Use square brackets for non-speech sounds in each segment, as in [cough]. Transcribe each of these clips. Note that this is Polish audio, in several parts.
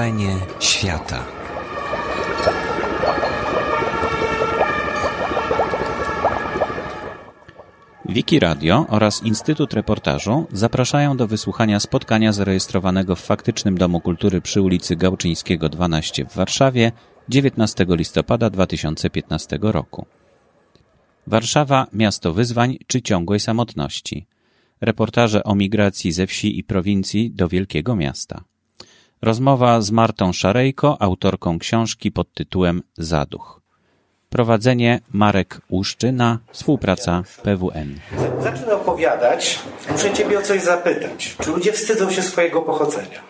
Wrażenie świata. Wiki Radio oraz Instytut Reportażu zapraszają do wysłuchania spotkania zarejestrowanego w faktycznym Domu Kultury przy ulicy Gałczyńskiego 12 w Warszawie 19 listopada 2015 roku. Warszawa miasto wyzwań czy ciągłej samotności. Reportaże o migracji ze wsi i prowincji do wielkiego miasta. Rozmowa z Martą Szarejko, autorką książki pod tytułem Zaduch. Prowadzenie Marek Łuszczyna, współpraca PWN. Zacznę opowiadać. Muszę Ciebie o coś zapytać. Czy ludzie wstydzą się swojego pochodzenia?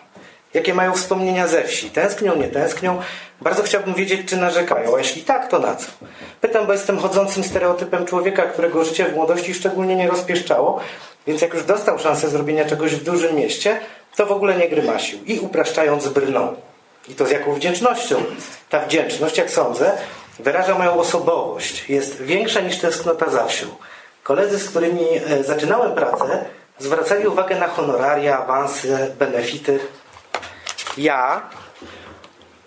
Jakie mają wspomnienia ze wsi? Tęsknią, nie tęsknią? Bardzo chciałbym wiedzieć, czy narzekają. A jeśli tak, to na co? Pytam, bo jestem chodzącym stereotypem człowieka, którego życie w młodości szczególnie nie rozpieszczało, więc jak już dostał szansę zrobienia czegoś w dużym mieście, to w ogóle nie grymasił i upraszczając brnął. I to z jaką wdzięcznością. Ta wdzięczność, jak sądzę, wyraża moją osobowość. Jest większa niż tęsknota za wsią. Koledzy, z którymi e, zaczynałem pracę, zwracali uwagę na honoraria, awanse, benefity. Ja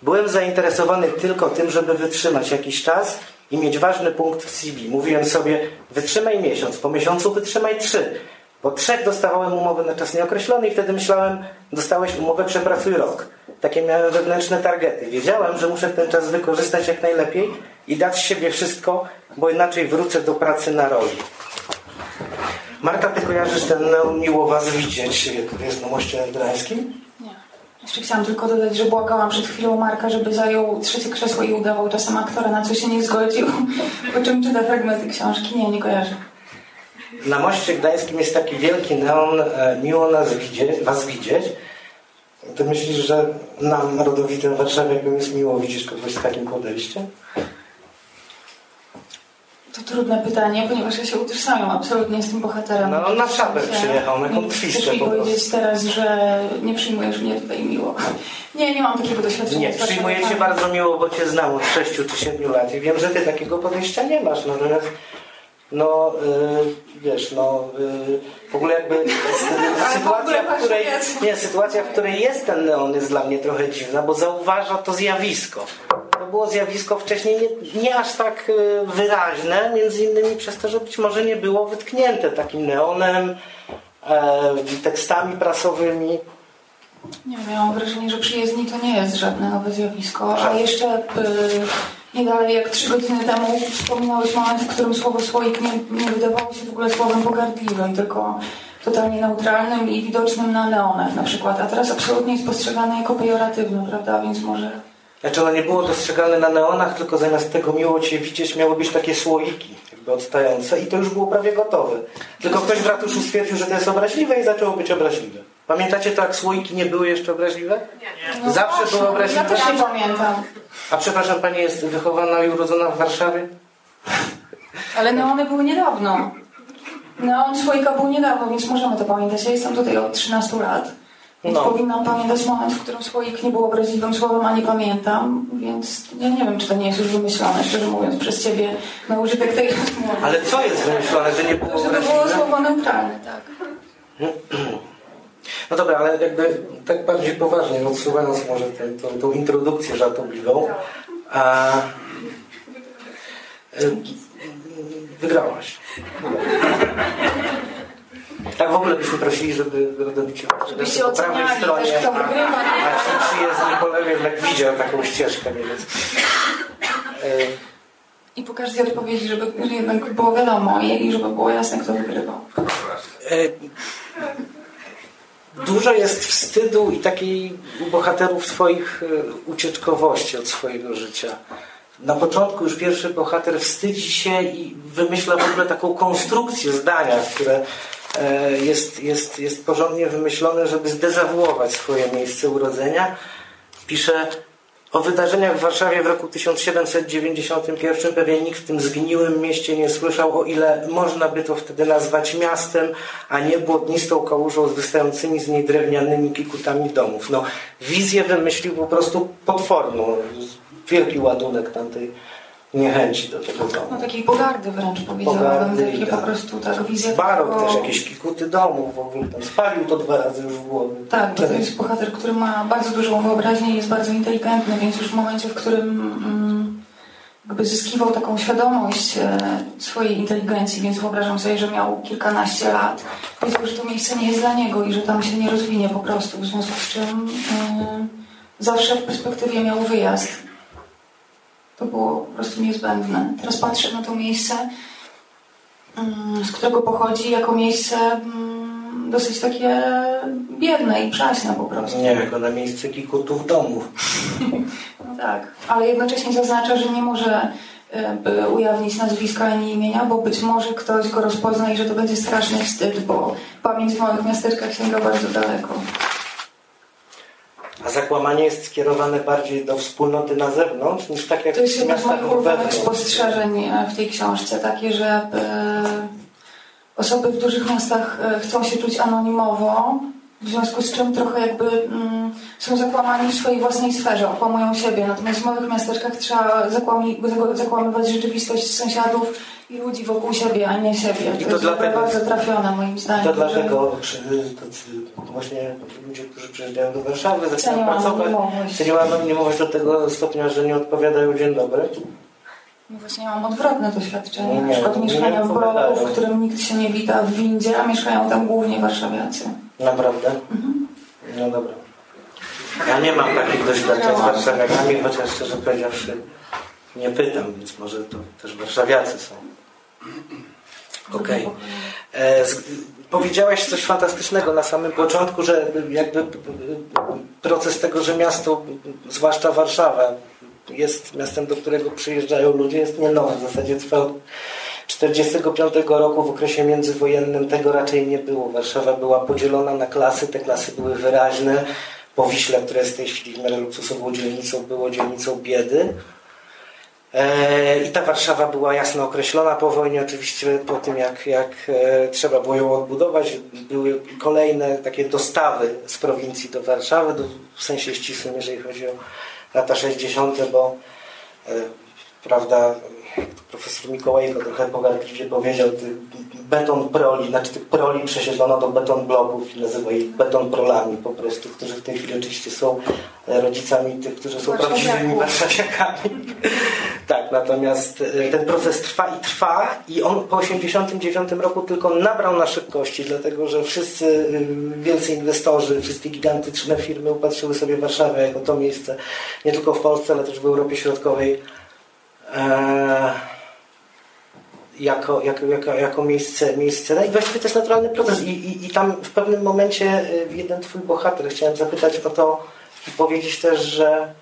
byłem zainteresowany tylko tym, żeby wytrzymać jakiś czas i mieć ważny punkt w CV. Mówiłem sobie, wytrzymaj miesiąc, po miesiącu wytrzymaj trzy. Po trzech dostawałem umowę na czas nieokreślony i wtedy myślałem, dostałeś umowę, przepracuj rok. Takie miałem wewnętrzne targety. Wiedziałem, że muszę ten czas wykorzystać jak najlepiej i dać z siebie wszystko, bo inaczej wrócę do pracy na roli. Marta, ty kojarzysz ten miło was widzieć, na moście gdańskim? Nie. Jeszcze chciałam tylko dodać, że błagałam przed chwilą Marka, żeby zajął trzecie krzesło i udawał czasem aktora, na co się nie zgodził. [laughs] Po czym czyta fragmenty książki. Nie, nie kojarzę. Na moście gdańskim jest taki wielki neon, e, miło nas widzieć, was widzieć. Ty myślisz, że nam, rodowitym w Warszawie, jakbym jest miło widzieć kogoś z takim podejściem? To trudne pytanie, ponieważ ja się utożsamiam absolutnie z tym bohaterem. No on na szapę Się- przyjechał, na nie kątwistę Chcesz mi po prostu. powiedzieć teraz, że nie przyjmujesz mnie tutaj miło. [laughs] Nie, nie mam takiego doświadczenia. Nie, przyjmuję cię bardzo miło, bo cię znam od 6 czy 7 lat i wiem, że ty takiego podejścia nie masz. Natomiast no, y, wiesz, no, y, w ogóle jakby [laughs] sytuacja, w której, nie, sytuacja, w której jest ten neon jest dla mnie trochę dziwna, bo zauważa to zjawisko. To było zjawisko wcześniej nie, nie aż tak y, wyraźne, między innymi przez to, że być może nie było wytknięte takim neonem, e, tekstami prasowymi. Nie mam wrażenie, że przyjezdni to nie jest żadne nowe zjawisko, a jeszcze y, nie dalej jak trzy godziny temu wspominałeś moment, w którym słowo słoik nie, nie wydawało się w ogóle słowem pogardliwym, tylko totalnie neutralnym i widocznym na neonach na przykład, a teraz absolutnie jest postrzegane jako pejoratywne, prawda, więc może... Znaczy ono nie było dostrzegalne na neonach, tylko zamiast tego miło Cię widzieć miało być takie słoiki jakby odstające i to już było prawie gotowe. Tylko ktoś w ratuszu stwierdził, że to jest obraźliwe i zaczęło być obraźliwe. Pamiętacie to, jak słoiki nie były jeszcze obraźliwe? No Zawsze właśnie, były obraźliwe. Ja też nie pamiętam, A przepraszam, Pani jest wychowana i urodzona w Warszawie? ale neony były niedawno. Neon słoika był niedawno, więc możemy to pamiętać. Ja jestem tutaj od 13 lat. Więc No. powinnam pamiętać moment, w którym słoik nie był obraźliwym słowem, a nie pamiętam, więc ja nie wiem, czy to nie jest już wymyślone, szczerze mówiąc, przez ciebie na użytek tej rozmowy. Ale co jest wymyślone, że nie było Żeby było obraźliwe? słowo neutralne, tak. [clears throat] No dobra, ale jakby tak bardziej poważnie, odsuwając może tę, tą, tą introdukcję żartobliwą. A, y, wygrałaś. Tak w ogóle byśmy prosili, żeby rodowicie Żebyście po prawej stronie, też, a, a ci przyjezdni po lewej jednak widział taką ścieżkę więcej. Y, I po każdej odpowiedzi, żeby jednak było wiadomo i żeby było jasne, kto wygrywał. Dużo jest wstydu i takiej u bohaterów swoich e, ucieczkowości od swojego życia. Na początku już pierwszy bohater wstydzi się i wymyśla w ogóle taką konstrukcję zdania, które e, jest, jest, jest porządnie wymyślone, żeby zdezawuować swoje miejsce urodzenia. Pisze o wydarzeniach w Warszawie w roku 1791 pewnie nikt w tym zgniłym mieście nie słyszał, o ile można by to wtedy nazwać miastem, a nie błotnistą kałużą z wystającymi z niej drewnianymi kikutami domów. No, wizję wymyślił po prostu potworną. Wielki ładunek tamtej niechęci do tego domu. No takiej pogardy wręcz powiedziałabym, Pogardy, takie tak. po prostu tak wizja Barok takiego- też, jakieś kikuty domu w ogóle tam spalił to dwa razy już w głowie. Tak, bo to jest bohater, który ma bardzo dużą wyobraźnię i jest bardzo inteligentny, więc już w momencie, w którym mm, jakby zyskiwał taką świadomość e, swojej inteligencji, więc wyobrażam sobie, że miał kilkanaście lat, wiedział, że to miejsce nie jest dla niego i że tam się nie rozwinie po prostu, w związku z czym e, zawsze w perspektywie miał wyjazd. To było po prostu niezbędne. Teraz patrzę na to miejsce, mm, z którego pochodzi, jako miejsce mm, dosyć takie biedne i przaśne po prostu. Nie, jako na miejsce kikutów domów. [laughs] No tak, ale jednocześnie zaznacza, że nie może e, ujawnić nazwiska ani imienia, bo być może ktoś go rozpozna i że to będzie straszny wstyd, bo pamięć w małych miasteczkach sięga bardzo daleko. A zakłamanie jest skierowane bardziej do wspólnoty na zewnątrz, niż tak jak To jest w jedno z miastach moich spostrzeżeń w tej książce, takie, że e, osoby w dużych miastach e, chcą się czuć anonimowo, w związku z czym trochę jakby mm, są zakłamani w swojej własnej sferze, okłamują siebie. Natomiast w małych miasteczkach trzeba zakłami, zakłamywać rzeczywistość sąsiadów i ludzi wokół siebie, a nie siebie. I to, to jest dlatego- bardzo trafione moim zdaniem. To że dlatego tacy właśnie ludzie, którzy przyjeżdżają do Warszawy, zaczynają pracować, cenią anonimowość do tego stopnia, że nie odpowiadają dzień dobry. No Właśnie ja mam odwrotne doświadczenie. Nie, Na przykład mieszkania w bloku, w którym nikt się nie wita w windzie, a mieszkają tam głównie warszawiacy. Naprawdę? No dobra. Ja nie mam takich doświadczeń z warszawiakami, chociaż szczerze powiedziawszy nie pytam, więc może to też warszawiacy są. Okej. E, z- Powiedziałeś coś fantastycznego na samym początku, że jakby proces tego, że miasto, zwłaszcza Warszawa, jest miastem, do którego przyjeżdżają ludzie, jest nie nowy. W zasadzie trwa od 1945 roku w okresie międzywojennym tego raczej nie było. Warszawa była podzielona na klasy, te klasy były wyraźne. Po Wiśle, które jest w tej chwili w miarę luksusową dzielnicą, było dzielnicą biedy. E, I ta Warszawa była jasno określona po wojnie, oczywiście po tym jak, jak e, trzeba było ją odbudować. Były kolejne takie dostawy z prowincji do Warszawy, w sensie ścisłym, jeżeli chodzi o lata 60., bo e, prawda, jak to profesor Mikołajko trochę pogardliwie powiedział, beton proli, znaczy tych proli przesiedlono do beton bloków i nazywa ich beton prolami po prostu, którzy w tej chwili oczywiście są e, rodzicami tych, którzy są prawdziwymi warszawiakami. [laughs] tak, natomiast e, ten proces trwa i trwa i on po 89 roku tylko nabrał na szybkości, dlatego że wszyscy y, wielcy inwestorzy, wszystkie gigantyczne firmy upatrzyły sobie Warszawę jako to miejsce, nie tylko w Polsce, ale też w Europie Środkowej, e, jako, jako, jako, jako miejsce, miejsce. No i właściwie to jest naturalny proces. I, i, I tam w pewnym momencie y, jeden twój bohater, chciałem zapytać o to i powiedzieć też, że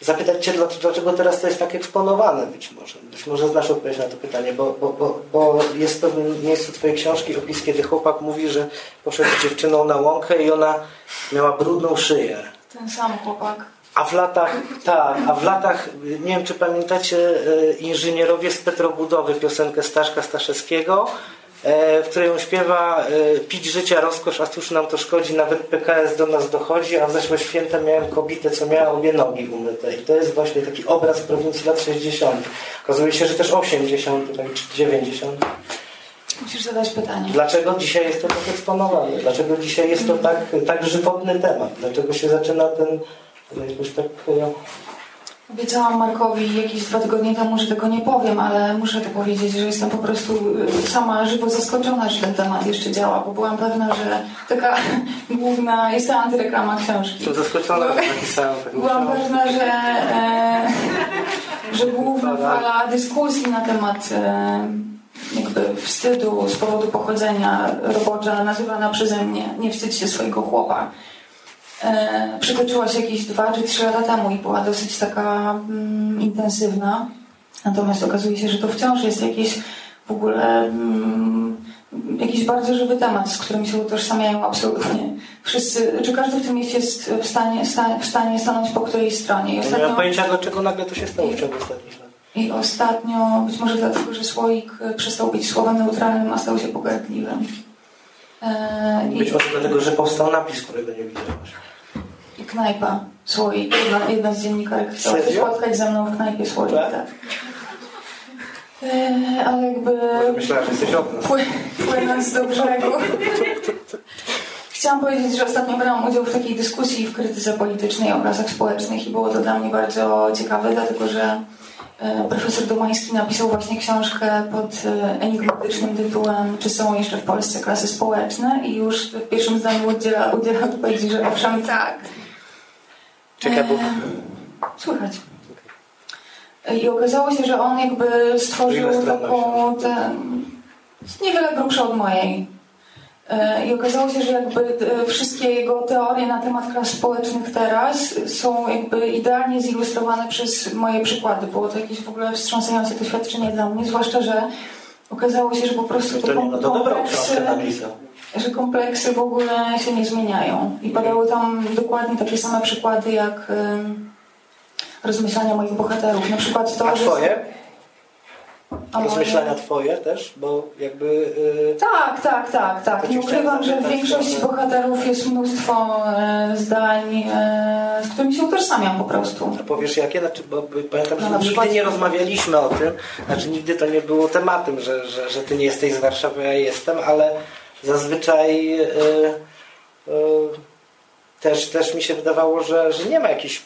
zapytać Cię, dlaczego- teraz to jest tak eksponowane być może. Być może znasz odpowiedź na to pytanie, bo, bo, bo, bo jest w pewnym miejscu Twojej książki opis, kiedy chłopak mówi, że poszedł z dziewczyną na łąkę i ona miała brudną szyję. Ten sam chłopak. A w latach, tak, a w latach, nie wiem czy pamiętacie, e, inżynierowie z Petrobudowy, piosenkę Staszka Staszewskiego, e, w której on śpiewa e, pić życia rozkosz, a cóż nam to szkodzi, nawet PKS do nas dochodzi, a w zeszłe święta miałem kobietę, co miała obie nogi umyte. I to jest właśnie taki obraz prowincji lat 60. Okazuje się, że też 80 tak, czy 90. Musisz zadać pytanie. Dlaczego dzisiaj jest to tak eksponowane? Dlaczego dzisiaj jest to tak, tak żywotny temat? Dlaczego się zaczyna ten jakoś tak... Obiecałam Markowi jakieś dwa tygodnie temu, że tego nie powiem, ale muszę to powiedzieć, że jestem po prostu y, sama żywo zaskoczona, że ten temat jeszcze działa, bo byłam pewna, że taka [laughs] główna, jest to antyreklama książki. Jestem zaskoczona, że napisałem taką Byłam pewna, że, e, [laughs] że główna fala dyskusji na temat e, jakby wstydu z powodu pochodzenia robocza nazywana przeze mnie nie wstydź się swojego chłopa. E, przytoczyła się jakieś dwa czy trzy lata temu i była dosyć taka mm, intensywna. Natomiast okazuje się, że to wciąż jest jakiś w ogóle mm, jakiś bardzo żywy temat, z którym się utożsamiają absolutnie wszyscy. Czy każdy w tym mieście jest w stanie, sta- w stanie stanąć po której stronie? I Nie ostatnio, mam pojęcia, dlaczego nagle to się stało w ciągu ostatnich lat. I ostatnio, być może dlatego, że słoik e, przestał być słowem neutralnym, a stał się pogardliwym. E, Być może dlatego, że powstał napis, którego nie widziałaś. Knajpa, słoik. Jedna, jedna z dziennikarek chciała się spotkać ze mną w knajpie słoik. Tak? Tak. E, ale jakby... Może myślałem, że jesteś od nas. Płynąc do brzegu. Chciałam powiedzieć, że ostatnio brałam udział w takiej dyskusji w krytyce politycznej o obrazach społecznych i było to dla mnie bardzo ciekawe, dlatego że e, profesor Domański napisał właśnie książkę pod e, enigmatycznym tytułem Czy są jeszcze w Polsce klasy społeczne? I już w pierwszym zdaniu udziela, udziela odpowiedzi, że owszem tak. Ciekawów. E, Słychać. I okazało się, że on jakby stworzył taką ten, niewiele grubsza od mojej. E, I okazało się, że jakby e, wszystkie jego teorie na temat klas społecznych teraz są jakby idealnie zilustrowane przez moje przykłady. Było to jakieś w ogóle wstrząsające doświadczenie dla mnie, zwłaszcza, że okazało się, że po prostu To nie, no to dobrą książkę napisał. Że kompleksy w ogóle się nie zmieniają. I padały tam dokładnie takie same przykłady jak rozmyślania moich bohaterów. Na przykład to, A że... twoje? A moje- Rozmyślania twoje też? Bo jakby... Yy, Tak, tak, tak, tak. Nie ukrywam, że w większości że- bohaterów jest mnóstwo e, zdań, e, z którymi się utożsamiam po prostu. A powiesz jakie? Znaczy, bo pamiętam, że No, nigdy przykład- nie rozmawialiśmy o tym. Znaczy nigdy to nie było tematem, że, że, że ty nie jesteś z Warszawy, a ja jestem, ale zazwyczaj yy, yy, też, też mi się wydawało, że, że nie ma jakiś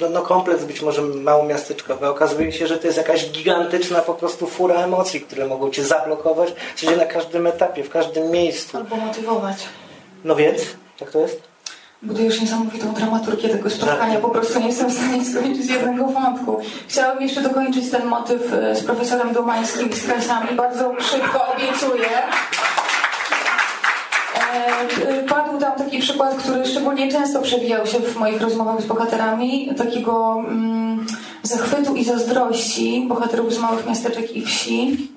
no, no kompleks być może małomiasteczkowy. Okazuje się, że to jest jakaś gigantyczna po prostu fura emocji, które mogą cię zablokować w na każdym etapie, w każdym miejscu. Albo motywować. No więc, jak to jest? Budujesz niesamowitą dramaturgię tego spotkania. Po prostu nie jestem w stanie skończyć jednego wątku. Chciałabym jeszcze dokończyć ten motyw e, z profesorem Domańskim i z krasami. Bardzo szybko obiecuję. E, e, Padł tam taki przykład, który szczególnie często przewijał się w moich rozmowach z bohaterami, takiego mm, zachwytu i zazdrości bohaterów z małych miasteczek i wsi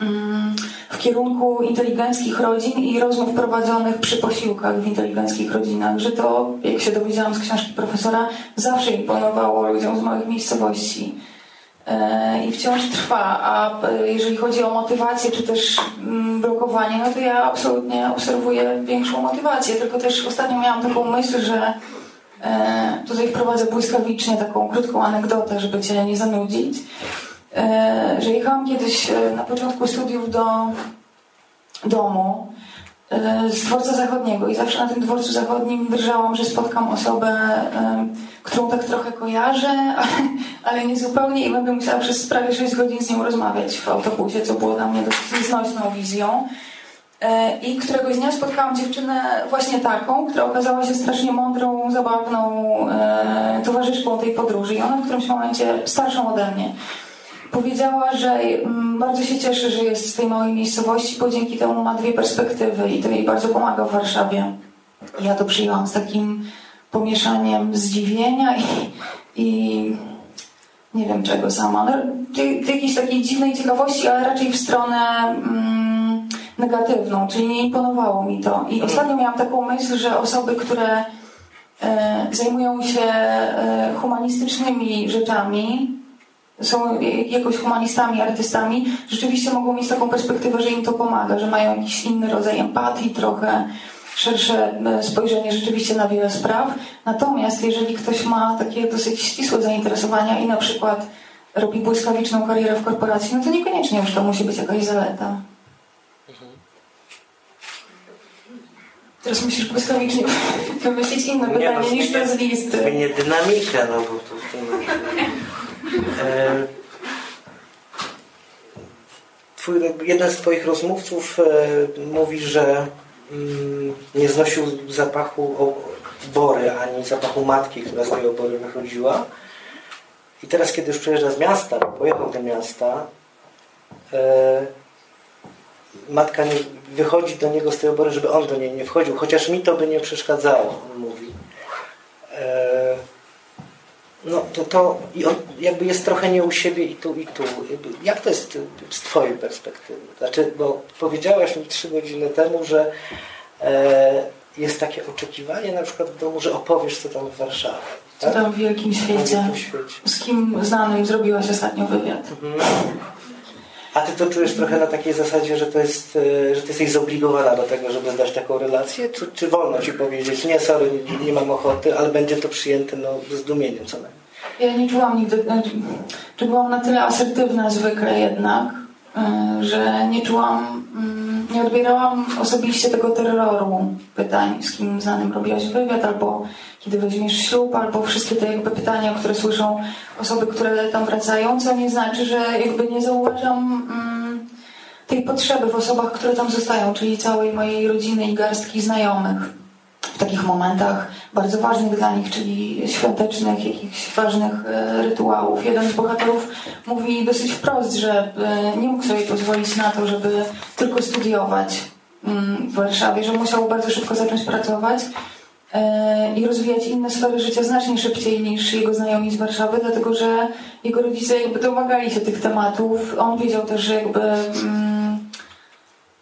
mm, w kierunku inteligenckich rodzin i rozmów prowadzonych przy posiłkach w inteligenckich rodzinach, że to, jak się dowiedziałam z książki profesora, zawsze imponowało ludziom z małych miejscowości. E, I wciąż trwa, a jeżeli chodzi o motywację czy też mm, blokowanie, no to ja absolutnie obserwuję większą motywację, tylko też ostatnio miałam taką myśl, że e, tutaj wprowadzę błyskawicznie taką krótką anegdotę, żeby Cię nie zanudzić, e, że jechałam kiedyś na początku studiów do domu z dworca zachodniego i zawsze na tym dworcu zachodnim drżałam, że spotkam osobę, e, którą tak trochę kojarzę, [laughs] ale, nie zupełnie i będę musiała przez prawie 6 godzin z nią rozmawiać w autobusie, co było dla mnie dosyć nieznośną wizją. E, I któregoś dnia spotkałam dziewczynę właśnie taką, która okazała się strasznie mądrą, zabawną e, towarzyszką tej podróży i ona w którymś momencie, starszą ode mnie, Powiedziała, że mm, bardzo się cieszy, że jest z tej małej miejscowości, bo dzięki temu ma dwie perspektywy i to jej bardzo pomaga w Warszawie. Ja to przyjęłam z takim pomieszaniem zdziwienia i, i nie wiem czego sama. Ty jakiejś takiej dziwnej ciekawości, ale raczej w stronę mm, negatywną, czyli nie imponowało mi to. I ostatnio miałam taką myśl, że osoby, które e, zajmują się e, humanistycznymi rzeczami, są jakoś humanistami, artystami, rzeczywiście mogą mieć taką perspektywę, że im to pomaga, że mają jakiś inny rodzaj empatii, trochę szersze e, spojrzenie rzeczywiście na wiele spraw. Natomiast jeżeli ktoś ma takie dosyć ścisłe zainteresowania i na przykład robi błyskawiczną karierę w korporacji, no to niekoniecznie już to musi być jakaś zaleta. Teraz musisz błyskawicznie [laughs] wymyślić inne pytanie niż to z listy. Zmienię dynamikę, no bo to... to e, [laughs] twój, jeden z twoich rozmówców e, mówi, że mm, nie znosił zapachu bory, ani zapachu matki, która z tej obory wychodziła. I teraz, kiedy już przyjeżdża z miasta, pojechał do miasta, e, matka nie wychodzi do niego z tej obory, żeby on do niej nie wchodził, chociaż mi to by nie przeszkadzało, on mówi. No to, to jakby jest trochę nie u siebie i tu, i tu. Jak to jest z Twojej perspektywy? Znaczy, bo powiedziałaś mi trzy godziny temu, że e, jest takie oczekiwanie na przykład w domu, że opowiesz co tam w Warszawie. Co tam w wielkim świecie? wielkim świecie. Z kim znanym zrobiłaś ostatnio wywiad? A ty to czujesz trochę na takiej zasadzie, że to jest, e, że ty jesteś zobligowana do tego, żeby zdać taką relację? Czy, czy wolno ci powiedzieć, nie, sorry, nie, nie mam ochoty, ale będzie to przyjęte no, z zdumieniem co najmniej? Ja nie czułam nigdy, znaczy, czy byłam na tyle asertywna zwykle jednak, y, że nie czułam, mm, nie odbierałam osobiście tego terroru. Pytań, z kim znanym robiłaś wywiad, albo kiedy weźmiesz ślub, albo wszystkie te jakby pytania, które słyszą osoby, które tam wracają, co nie znaczy, że jakby nie zauważam mm, tej potrzeby w osobach, które tam zostają, czyli całej mojej rodziny i garstki znajomych w takich momentach bardzo ważnych dla nich, czyli świątecznych, jakichś ważnych e, rytuałów. Jeden z bohaterów mówi dosyć wprost, że e, nie mógł sobie pozwolić na to, żeby tylko studiować mm, w Warszawie, że musiał bardzo szybko zacząć pracować e, i rozwijać inne sfery życia znacznie szybciej niż jego znajomi z Warszawy, dlatego że jego rodzice jakby domagali się tych tematów. On wiedział też, że jakby mm,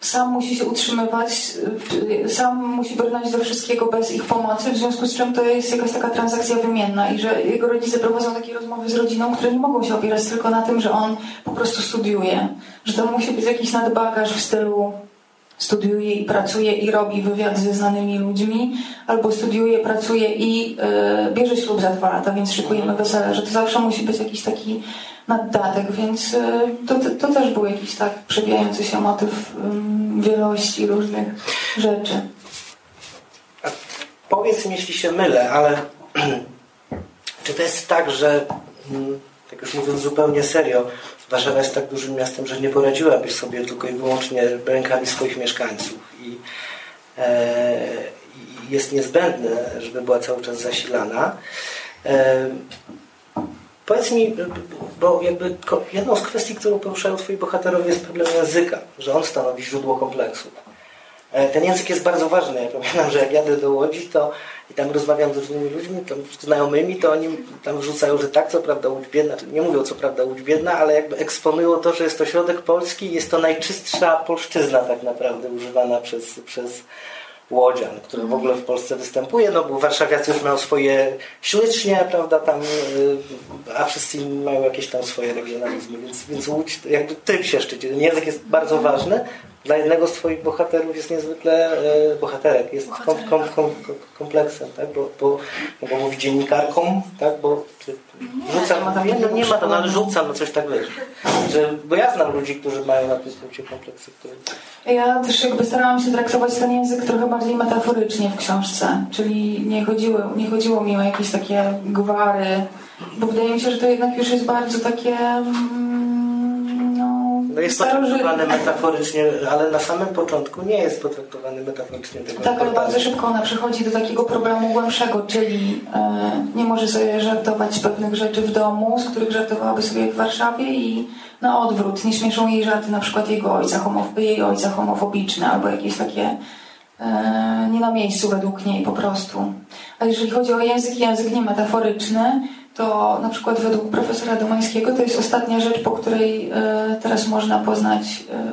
sam musi się utrzymywać, y, sam musi brnąć do wszystkiego bez ich pomocy, w związku z czym to jest jakaś taka transakcja wymienna i że jego rodzice prowadzą takie rozmowy z rodziną, które nie mogą się opierać tylko na tym, że on po prostu studiuje, że to musi być jakiś nadbagaż w stylu studiuje i pracuje i robi wywiad ze znanymi ludźmi, albo studiuje, pracuje i yy, bierze ślub za dwa lata, więc szykujemy wesele, że to zawsze musi być jakiś taki naddatek, więc e, to, to też był jakiś tak przebijający się motyw wielości różnych rzeczy. Powiedz mi, jeśli się mylę, ale [clears throat] czy to jest tak, że mm, tak już mówiąc zupełnie serio, Warszawa jest tak dużym miastem, że nie poradziłabyś sobie tylko i wyłącznie rękami swoich mieszkańców i, e, jest niezbędne, żeby była cały czas zasilana. E, Powiedz mi, bo jakby jedną z kwestii, którą poruszają Twoi bohaterowie jest problem języka, że on stanowi źródło kompleksu. E, ten język jest bardzo ważny. Ja pamiętam, że jak jadę do Łodzi to i tam rozmawiam z różnymi ludźmi, tam znajomymi, to oni tam wrzucają, że tak, co prawda Łódź biedna, nie mówią co prawda Łódź biedna, ale jakby eksponują to, że jest to środek Polski jest to najczystsza polszczyzna tak naprawdę używana przez, przez łodzian, który w ogóle w Polsce występuje, no bo warszawiacy już mają swoje ślycznie, prawda, tam, y, a wszyscy mają jakieś tam swoje regionalizmy, więc, więc Łódź jakby tym się szczyci. Ten język jest bardzo ważny, dla jednego z Twoich bohaterów jest niezwykle, e, bohaterek, jest kom, kom, kom, kompleksem, tak? bo, bo, bo mówi dziennikarkom, tak? bo rzucam, nie, no nie ma to, no, ale rzucam, no coś tak wiesz. Że, bo ja znam ludzi, którzy mają na tym punkcie kompleksy. Które... Ja też jakby starałam się traktować ten język trochę bardziej metaforycznie w książce, czyli nie chodziło, nie chodziło mi o jakieś takie gwary, bo wydaje mi się, że to jednak już jest bardzo takie... Mm, no jest potraktowany metaforycznie, ale na samym początku nie jest potraktowany metaforycznie. Tego tak, ale bardzo szybko ona przechodzi do takiego problemu głębszego, czyli e, nie może sobie żartować pewnych rzeczy w domu, z których żartowałaby sobie w Warszawie i na odwrót. Nie śmieszą jej żarty na przykład jego ojca, homof jej ojca homofobiczne albo jakieś takie e, nie na miejscu według niej po prostu. A jeżeli chodzi o język, język nie metaforyczny, to na przykład według profesora Domańskiego to jest ostatnia rzecz, po której e, teraz można poznać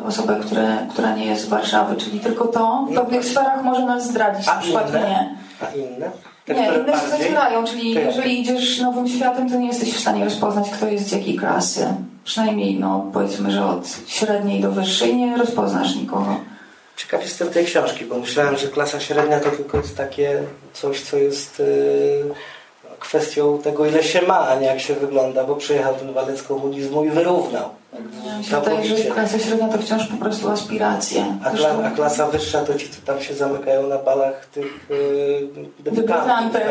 e, osobę, które, która nie jest z Warszawy, czyli tylko to w pewnych sferach może nas zdradzić, na przykład inne? nie. A inne? Te, nie, inne się zacierają, czyli jeżeli idziesz nowym światem, to nie jesteś w stanie rozpoznać, kto jest z jakiej klasy. Przynajmniej, no, powiedzmy, że od średniej do wyższej nie rozpoznasz nikogo. Ciekaw jestem tej książki, bo myślałem, że klasa średnia to tylko jest takie coś, co jest... Yy kwestią tego, ile się ma, a nie jak się wygląda, bo przyjechał ten walec komunizmu i wyrównał. Że klasa średnia to wciąż po prostu aspiracje. A, kla, a, klasa wyższa to ci, co tam się zamykają na balach tych yy, debiutantów. [laughs]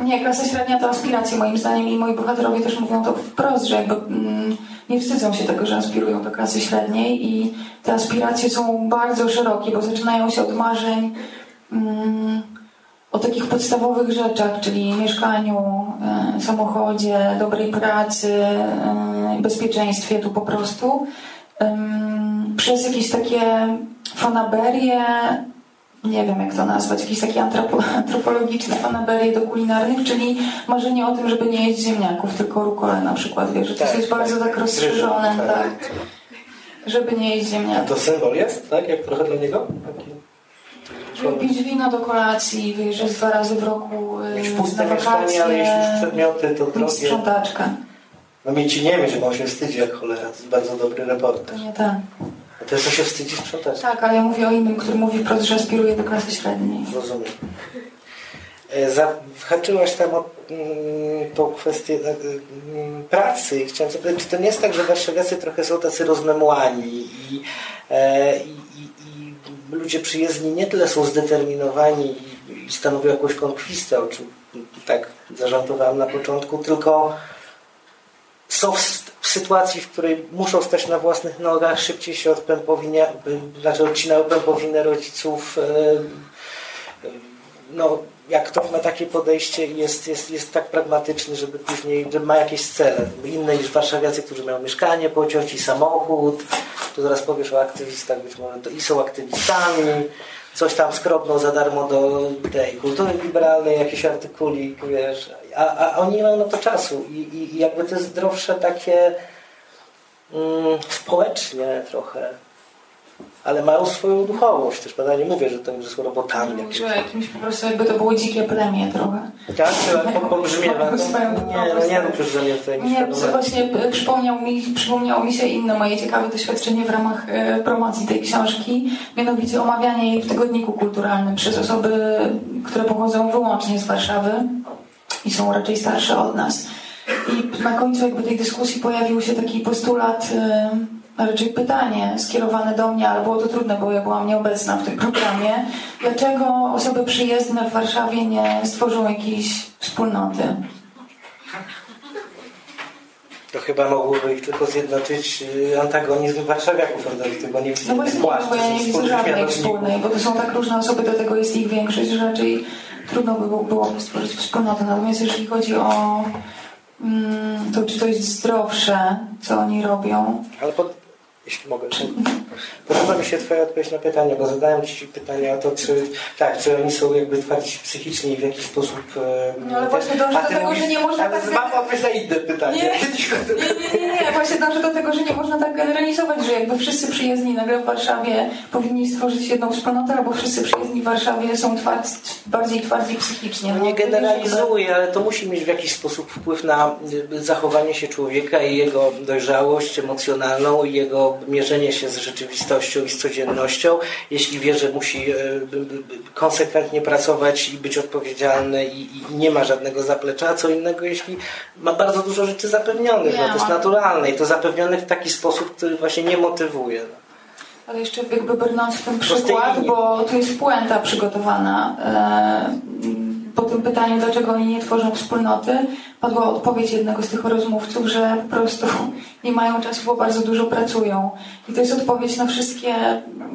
Nie, klasa średnia to aspiracje moim zdaniem i moi bohaterowie też mówią to wprost, że jakby mm, nie wstydzą się tego, że aspirują do klasy średniej i te aspiracje są bardzo szerokie, bo zaczynają się od marzeń mm, o takich podstawowych rzeczach, czyli mieszkaniu, e, samochodzie, dobrej pracy, e, bezpieczeństwie tu po prostu, przez jakieś takie fanaberie, nie wiem jak to nazwać, jakieś takie [laughs] antropologiczne fanaberie do kulinarnych, czyli marzenie o tym, żeby nie jeść ziemniaków, tylko rukole na przykład, wiesz, że to tak, jest tak, bardzo tak, tak rozszerzone, tak. tak, żeby nie jeść ziemniaków. A to symbol jest, tak? Jak trochę dla niego? Taki pić wino do kolacji, wyjeżdżać dwa razy w roku y, mieć puste na wakacje. ale jeśli już przedmioty to drogie. sprzątaczkę. No mieć nie mieć, bo on się wstydzi jak cholera. To jest bardzo dobry reportaż. To nie tak. A to jeszcze się wstydzi sprzątać. Tak, ale ja mówię o innym, który mówi wprost, że aspiruje do klasy średniej. Rozumiem. Zahaczyłaś tam o mm, tą kwestię mm, pracy i chciałem zapytać, czy to nie jest tak, że warszawiacy trochę są tacy rozmemłani i, i, i, i ludzie przyjezdni nie tyle są zdeterminowani i, stanowią jakąś konkwistę, o czym tak zażartowałem na początku, tylko są w, sytuacji, w której muszą stać na własnych nogach, szybciej się od pępowiny, znaczy odcinały pępowinę rodziców. No, jak ktoś ma takie podejście jest, jest, jest tak pragmatyczny, żeby później, że ma jakieś cele, inne niż warszawiacy, którzy mają mieszkanie po cioci, samochód, to zaraz powiesz o aktywistach, być może to i są aktywistami, coś tam skrobną za darmo do tej kultury liberalnej, jakieś artykulik, wiesz, a, a oni nie mają na to czasu i, i, i jakby to jest zdrowsze takie mm, społecznie trochę ale mają swoją duchowość też, prawda? Nie mówię, że to że są robotami. Jakimś. Że jakimś po prostu jakby to były dzikie plemię trochę. Tak? Pobrzmiewa? Nie, no nie rób już za mnie tutaj Nie, właśnie przypomniał mi, przypomniało mi się inne moje ciekawe doświadczenie w ramach e, promocji tej książki, mianowicie omawianie jej w tygodniku kulturalnym przez osoby, które pochodzą wyłącznie z Warszawy i są raczej starsze od nas. I na końcu jakby tej dyskusji pojawił się taki postulat e, raczej pytanie skierowane do mnie, ale było to trudne, bo ja byłam nieobecna w tym programie. Dlaczego osoby przyjezdne w Warszawie nie stworzą jakiejś wspólnoty? To chyba mogłoby ich tylko zjednoczyć y, antagonizm warszawiaków rodowitych, bo nie No właśnie, płaszcz, bo ja nie widzę żadnej wspólnej, bo to są tak różne osoby, do tego jest ich większość, że raczej trudno by byłoby stworzyć wspólnotę. Natomiast jeżeli chodzi o mm, to, czy to jest zdrowsze, co oni robią. Ale pod jeśli mogę. Podoba mi się Twoja odpowiedź na pytanie, bo zadałem Ci pytanie o to, czy tak, czy oni są jakby twardzi psychicznie i w jakiś sposób. No ale właśnie dążę do tego, że nie można. Tak... mam odpowiedź na inne pytanie. [laughs] Nie, nie, nie, nie, właśnie dążę do tego, że nie można tak generalizować, że jakby wszyscy przyjezdni nagle w Warszawie powinni stworzyć jedną wspólnotę, albo wszyscy przyjezdni w Warszawie są twardzi, bardziej twardzi psychicznie. No, nie generalizuję, ale to musi mieć w jakiś sposób wpływ na zachowanie się człowieka i jego dojrzałość emocjonalną i jego mierzenie się z rzeczywistością i z codziennością, jeśli wie, że musi e, konsekwentnie pracować i być odpowiedzialny i, i nie ma żadnego zaplecza, a co innego, jeśli ma bardzo dużo rzeczy zapewnionych, no to jest naturalne i to zapewnionych w taki sposób, który właśnie nie motywuje. Ale jeszcze jakby brnąć w ten przykład, bo tu jest puenta przygotowana. E, po tym pytaniu, dlaczego oni nie tworzą wspólnoty, padła odpowiedź jednego z tych rozmówców, że po prostu [laughs] nie mają czasu, bo bardzo dużo pracują. I to jest odpowiedź na wszystkie,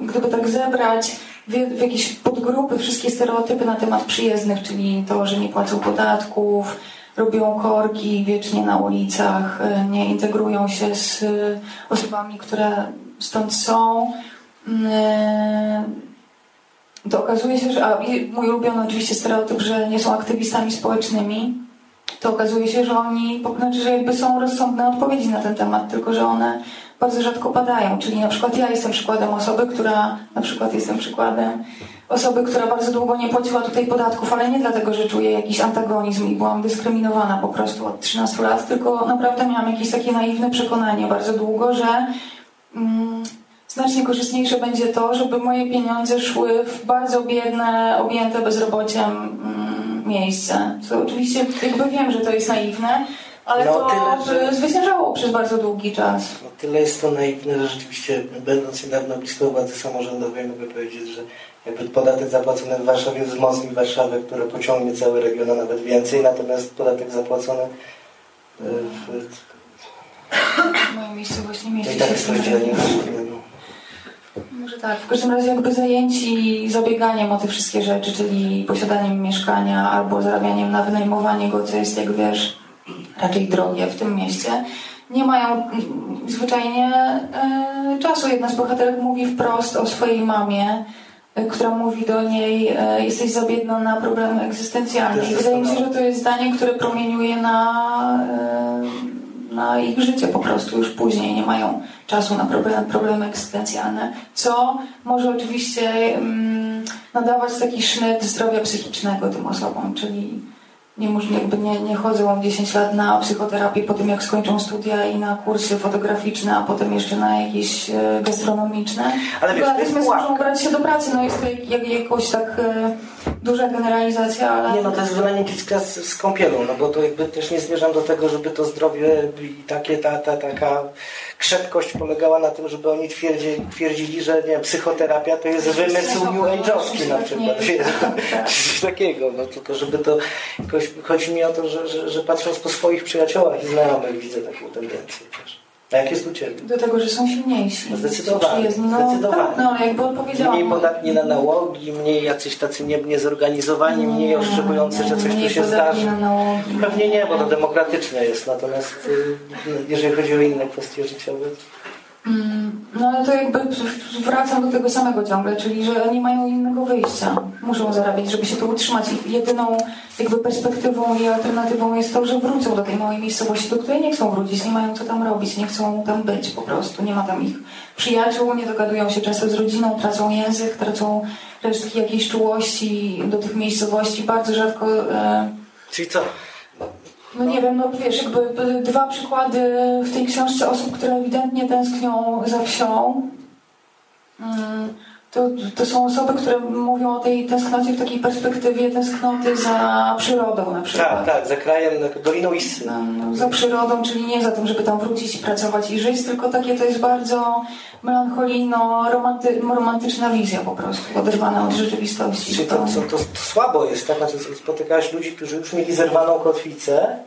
gdyby tak zebrać w, jakieś podgrupy, wszystkie stereotypy na temat przyjezdnych, czyli to, że nie płacą podatków, robią korki wiecznie na ulicach, nie integrują się z osobami, które stąd są to okazuje się, że a, mój ulubiony oczywiście stereotyp, że nie są aktywistami społecznymi, to okazuje się, że oni, znaczy, że jakby są rozsądne odpowiedzi na ten temat, tylko że one bardzo rzadko padają. Czyli na przykład ja jestem przykładem osoby, która, na przykład jestem przykładem osoby, która bardzo długo nie płaciła tutaj podatków, ale nie dlatego, że czuję jakiś antagonizm i byłam dyskryminowana po prostu od 13 lat, tylko naprawdę miałam jakieś takie naiwne przekonanie bardzo długo, że mm, znacznie korzystniejsze będzie to, żeby moje pieniądze szły w bardzo biedne, objęte bezrobociem mm, miejsce. Co oczywiście jakby wiem, że to jest naiwne, ale no, to tyle, że... zwyciężało przez bardzo długi czas. No, tyle jest to naiwne, że rzeczywiście będąc niedawno blisko władzy samorządowej mogę powiedzieć, że jakby podatek zapłacony w Warszawie wzmocni Warszawę, które pociągnie cały region, a nawet więcej, natomiast podatek zapłacony w, w mojej miejscowości mieści się w tym może tak. W każdym razie jakby zajęci zabieganiem o te wszystkie rzeczy, czyli posiadaniem mieszkania albo zarabianiem na wynajmowanie go, co jest, jak wiesz, raczej drogie w tym mieście, nie mają zwyczajnie e, czasu. Jedna z bohaterek mówi wprost o swojej mamie, e, która mówi do niej, e, jesteś za biedna na problemy egzystencjalne. I wydaje mi się, że to jest zdanie, które promieniuje na na ich życie po prostu już później, nie mają czasu na problemy, problemy egzystencjalne, co może oczywiście um, nadawać taki sznyt zdrowia psychicznego tym osobom, czyli nie, jakby nie, nie chodzą 10 lat na psychoterapię po tym, jak skończą studia i na kursy fotograficzne, a potem jeszcze na jakieś e, gastronomiczne. Ale wiesz, Natychmiast muszą brać się do pracy. No jest to jak, jak, jakoś tak e, duża generalizacja, ale... Nie no, to jest wylanie dziecka z, z kąpielą, no bo to jakby też nie zmierzam do tego, żeby to zdrowie i takie, ta, ta taka krzepkość polegała na tym, żeby oni twierdzili, twierdzili że nie wiem, psychoterapia to jest wymysł New Age'owski na przykład. Tak. [laughs] Coś takiego, no tylko żeby to jakoś, chodzi mi o to, że, że, że patrząc po swoich przyjaciołach i znajomych widzę taką tendencję też. A jak jest u Ciebie? Do tego, że są silniejsi. No zdecydowanie. No, zdecydowanie. Tak, no, jakby powiedziałam. Mniej podatni na nałogi, mniej jacyś tacy nie, niezorganizowani, mniej nie, oszczekujący, że coś tu się zdarzy. Pewnie nie, bo to demokratyczne jest. Natomiast y, jeżeli chodzi o inne kwestie życiowe. Mm, no ale to jakby wracam do tego samego ciągle, czyli że nie mają innego wyjścia. Muszą zarabiać, żeby się tu utrzymać. Jedyną jakby perspektywą i alternatywą jest to, że wrócą do tej małej miejscowości, do której nie chcą wrócić, nie mają co tam robić, nie chcą tam być po prostu. Nie ma tam ich przyjaciół, nie dogadują się często z rodziną, tracą język, tracą resztki jakiejś czułości do tych miejscowości. Bardzo rzadko... E... Czyli co? No nie wiem, no wiesz, jakby dwa przykłady w tej książce osób, które ewidentnie tęsknią za wsią. Mm, to, to są osoby, które mówią o tej tęsknocie w takiej perspektywie tęsknoty za przyrodą na przykład. Tak, tak, za krajem, Doliną Issy. No, no, za przyrodą, czyli nie za tym, żeby tam wrócić, pracować i żyć, tylko takie to jest bardzo melancholijno, romanty, romantyczna wizja po prostu, oderwana od rzeczywistości. Czyli to, to, to, to słabo jest, tak? Znaczy, spotykałeś ludzi, którzy już mieli zerwaną kotwicę,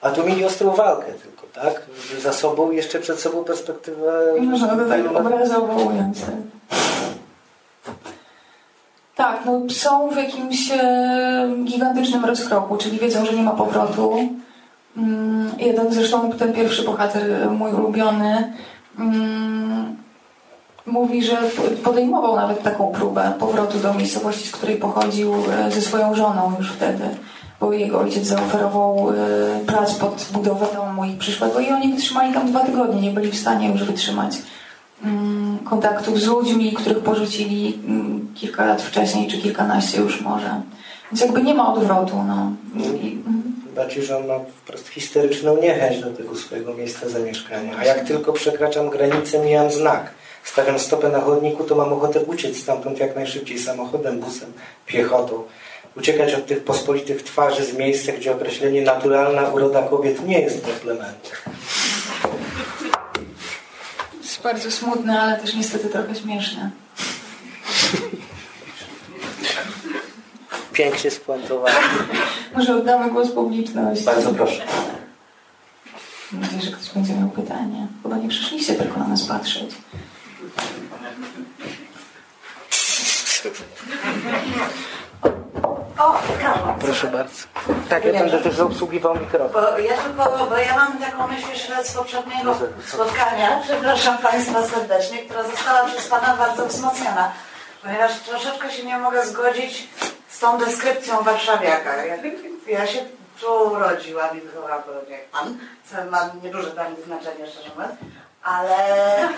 a tu mieli ostrą walkę tylko, tak? Za sobą jeszcze przed sobą perspektywę... Można by tak obrazowo ująć, tak. Tak, no są w jakimś e, gigantycznym rozkroku, czyli wiedzą, że nie ma powrotu. Mm, jeden zresztą, ten pierwszy bohater, mój ulubiony, mm, mówi, że podejmował nawet taką próbę powrotu do miejscowości, z której pochodził e, ze swoją żoną już wtedy, bo jego ojciec zaoferował e, plac pod budowę domu i przyszłego i oni wytrzymali tam dwa tygodnie, nie byli w stanie już wytrzymać mm, kontaktów z ludźmi, których porzucili kilka lat wcześniej, czy kilkanaście już może. Więc jakby nie ma odwrotu. No. I, Bardziej, że on ma po prostu historyczną niechęć do tego swojego miejsca zamieszkania. A jak tylko przekraczam granicę, mijam znak. Stawiam stopę na chodniku, to mam ochotę uciec stamtąd jak najszybciej samochodem, busem, piechotą. Uciekać od tych pospolitych twarzy z miejsca, gdzie określenie naturalna uroda kobiet nie jest komplementem. Jest bardzo smutne, ale też niestety trochę śmieszne. Pięknie spuentowany. Może oddamy głos publiczności. Bardzo proszę. Mam nadzieję, że ktoś będzie miał pytanie. Chyba nie przyszliście tylko na nas patrzeć. O. Proszę bardzo. Tak, ja będę też obsługiwał mikrofon. Bo ja tylko, bo ja mam taką myśl jeszcze z poprzedniego spotkania, przepraszam Państwa serdecznie, która została przez Pana bardzo wzmocniona. Ponieważ troszeczkę się nie mogę zgodzić z tą deskrypcją warszawiaka. Ja, ja się tu urodziłam i wychowałam jak Pan, co ma nieduże dla mnie znaczenie, szczerze mówiąc. Ale... [laughs]